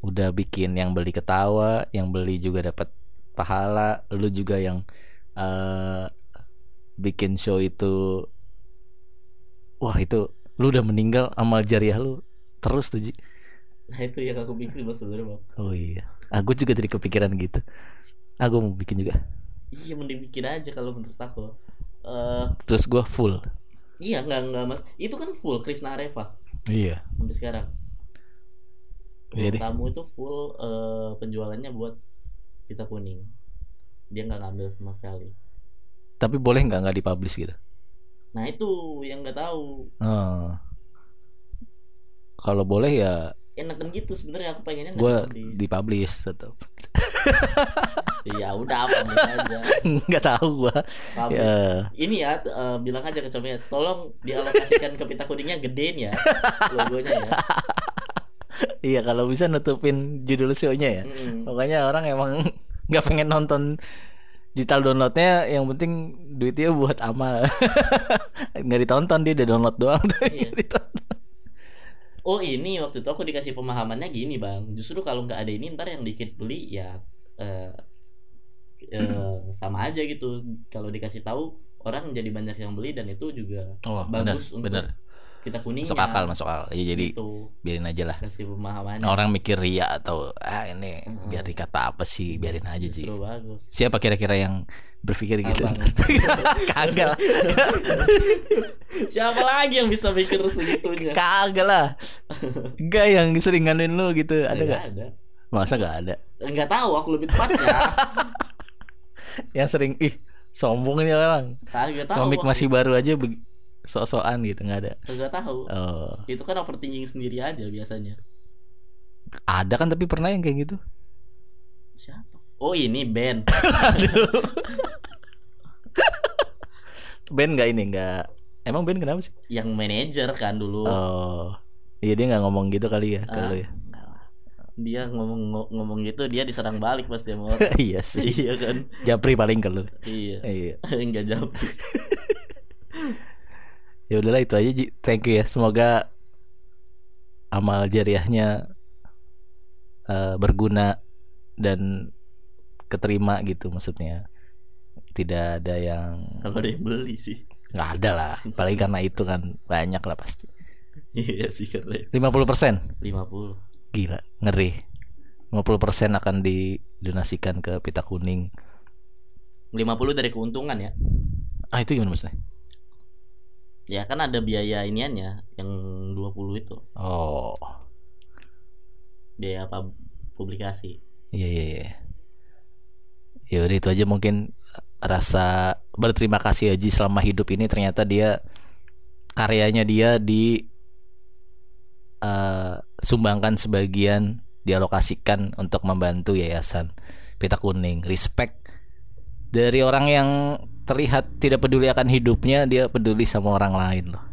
Udah bikin yang beli ketawa, yang beli juga dapat pahala, lu juga yang eh bikin show itu wah itu lu udah meninggal amal jariah lu terus tuh Ji. nah itu yang aku pikir bang sebenarnya bang Oh iya. Aku juga jadi kepikiran gitu. Aku mau bikin juga. iya mending bikin aja kalau menurut aku eh Terus gua full. iya nggak nggak mas itu kan full Krisna Areva Iya. sampai sekarang Iya deh. tamu itu full eh, penjualannya buat pita kuning dia nggak ngambil sama sekali Tapi boleh nggak nggak dipublish gitu? Nah itu yang nggak tahu. Oh. Kalau boleh ya Enakan gitu sebenarnya aku pengennya gue dipublish. dipublish tetap. Ya udah apa aja. Nggak tahu gue. Ya. Ini ya eh, bilang aja ke cowoknya, tolong dialokasikan ke pita kuningnya gedein ya logonya ya. Iya kalau bisa nutupin judul show-nya ya. Mm-mm. Pokoknya orang emang nggak pengen nonton digital downloadnya yang penting duitnya buat amal nggak ditonton dia udah download doang tuh Iya. Oh ini waktu itu aku dikasih pemahamannya gini bang. Justru kalau nggak ada ini ntar yang dikit beli ya eh, eh, sama aja gitu. Kalau dikasih tahu orang jadi banyak yang beli dan itu juga oh bener bagus untuk bener kita kuningnya. masuk akal masuk akal ya jadi Gitu. biarin aja lah kasih orang mikir ria atau ah ini Mm-mm. biar dikata apa sih biarin aja sih bagus. siapa kira-kira yang berpikir gitu Abang. kagak lah Siapa lagi yang bisa mikir segitunya? kagak lah gak yang sering nganuin lu gitu ada Nggak gak ada. masa gak ada Enggak tahu aku lebih tepatnya. yang sering ih sombong ini orang Kagak tahu. komik masih baru aja be- sok-sokan gitu nggak ada Kagak tahu. oh Itu kan overthinking sendiri aja biasanya. ada kan tapi pernah yang kayak gitu Siapa? Oh ini Ben. Ben nggak ini nggak emang Ben kenapa sih yang manajer kan dulu. oh iya dia nggak ngomong gitu kali ya Ah, kalau ya enggak lah. dia ngomong ngo- ngomong gitu dia diserang balik pasti orang. iya sih iya kan? Japri paling ke lu Iya. iya Enggak jawab. Ya udahlah itu aja Ji. thank you ya. Semoga amal jariahnya eh, berguna dan keterima gitu maksudnya. Tidak ada yang Kalau ada yang beli sih. nggak ada lah. Apalagi karena itu kan banyak lah pasti. Iya sih karena 50% 50. gila ngeri. 50% akan didonasikan ke pita kuning. 50 dari keuntungan ya. ah itu gimana maksudnya Ya kan ada biaya iniannya yang 20 itu. oh Biaya apa publikasi. iya iya iya ya udah itu aja mungkin rasa berterima kasih Haji selama hidup ini ternyata dia karyanya dia di eh, sumbangkan sebagian dialokasikan untuk membantu yayasan Pita Kuning respect dari orang yang terlihat tidak peduli akan hidupnya dia peduli sama orang lain loh.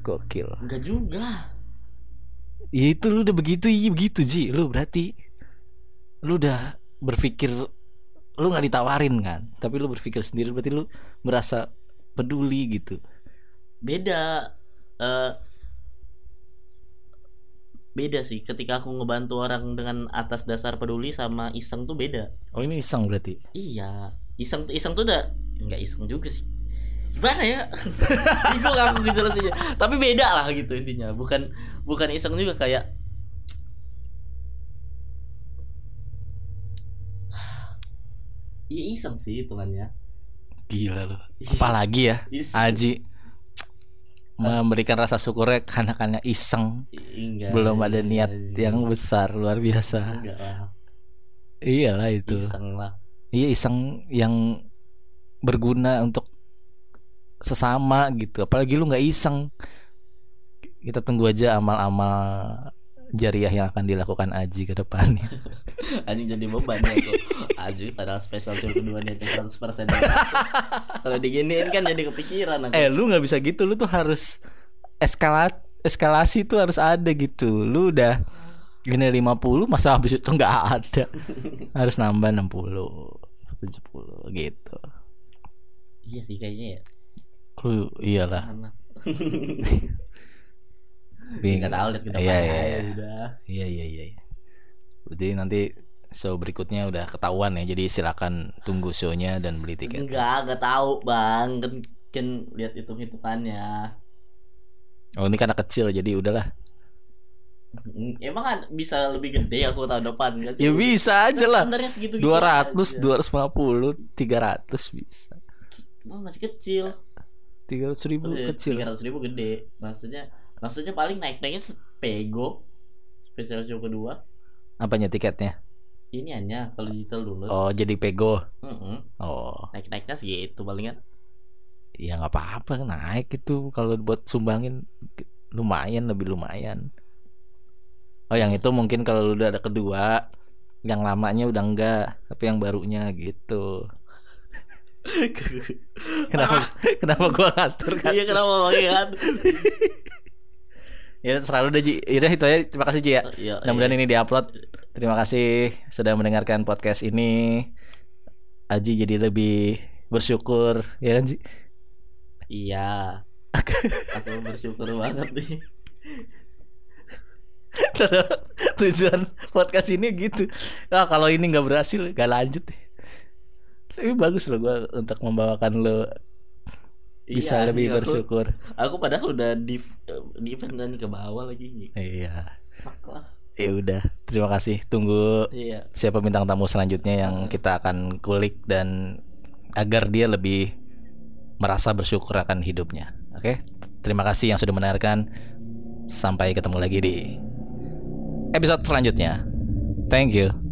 Gokil. Enggak juga. Ya itu lu udah begitu iya begitu Ji. Lu berarti Lu udah berpikir Lu nggak ditawarin kan? Tapi lu berpikir sendiri Berarti lu merasa peduli gitu. Beda eh beda sih. Ketika aku ngebantu orang dengan atas dasar peduli sama iseng tuh beda. Oh ini iseng berarti? Iya iseng tuh iseng tuh udah nggak iseng juga sih. Gimana ya? Bingung aku ngejelasinnya. Tapi beda lah gitu intinya. Bukan bukan iseng juga kayak Iya iseng sih hitungannya. Gila lu. Apalagi ya Iseng. Haji Memberikan rasa syukurnya Karena iseng. Enggak, Belum ada niat iya, yang besar Luar biasa. Enggak lah. Iyalah itu. Iseng lah Iya iseng yang Berguna untuk Sesama gitu. Apalagi lu nggak iseng. Kita tunggu aja amal-amal Jariah yang akan dilakukan Aji ke depannya anjing jadi beban ya tuh. Anjing padahal spesial show kedua dia 100% kalau diginiin kan jadi kepikiran aku. Eh lu nggak bisa gitu. Lu tuh harus Eskalat Eskalasi tuh harus ada gitu. Lu udah Gini 50 Masa habis itu nggak ada. Harus nambah 60 70 gitu. Iya sih kayaknya ya. Lu iyalah. Bing- nggak tahu lihat depan Iya iya iya. Iya iya iya iya. Berarti nanti show berikutnya udah ketahuan ya Jadi silakan tunggu shownya dan beli tiket enggak enggak tahu bang. Kan kan lihat hitung hitungannya Oh ini karena kecil jadi udahlah emang kan bisa lebih gede aku tahun depan kan? Ya bisa aja lah. Standarnya segitu 200, 250, 300 bisa. Masih kecil. 300 ribu kecil. tiga ratus ribu gede. Maksudnya maksudnya paling naik naiknya pego spesial show kedua. Apanya tiketnya? ini hanya kalau digital dulu. Oh jadi pego? Mm-mm. Oh. Naik naiknya segitu palingan ya nggak apa-apa naik itu. Kalau buat sumbangin lumayan lebih lumayan oh yang itu mungkin kalau lu udah ada kedua yang lamanya udah enggak tapi yang barunya gitu. Kenapa? Kenapa gua ngatur kan Iya kenapa banget? ya selalu deh Ji. Yaudah itu aja. Terima kasih Ji ya. Iya, mudah-mudahan ini diupload. Terima kasih sudah mendengarkan podcast ini. Aji jadi lebih bersyukur. Ya kan Ji? Iya. Aku bersyukur banget nih. tujuan podcast ini gitu ah kalau ini nggak berhasil gak lanjut tapi bagus loh gua untuk membawakan lo bisa Iya, lebih aku- bersyukur Aku padahal udah di di event dan ke bawah lagi. iya ya udah terima kasih tunggu Iya. siapa bintang tamu selanjutnya yang kita akan kulik dan agar dia lebih merasa bersyukur akan hidupnya. Oke, terima kasih yang sudah mendengarkan. Sampai ketemu lagi di episode selanjutnya. Thank you.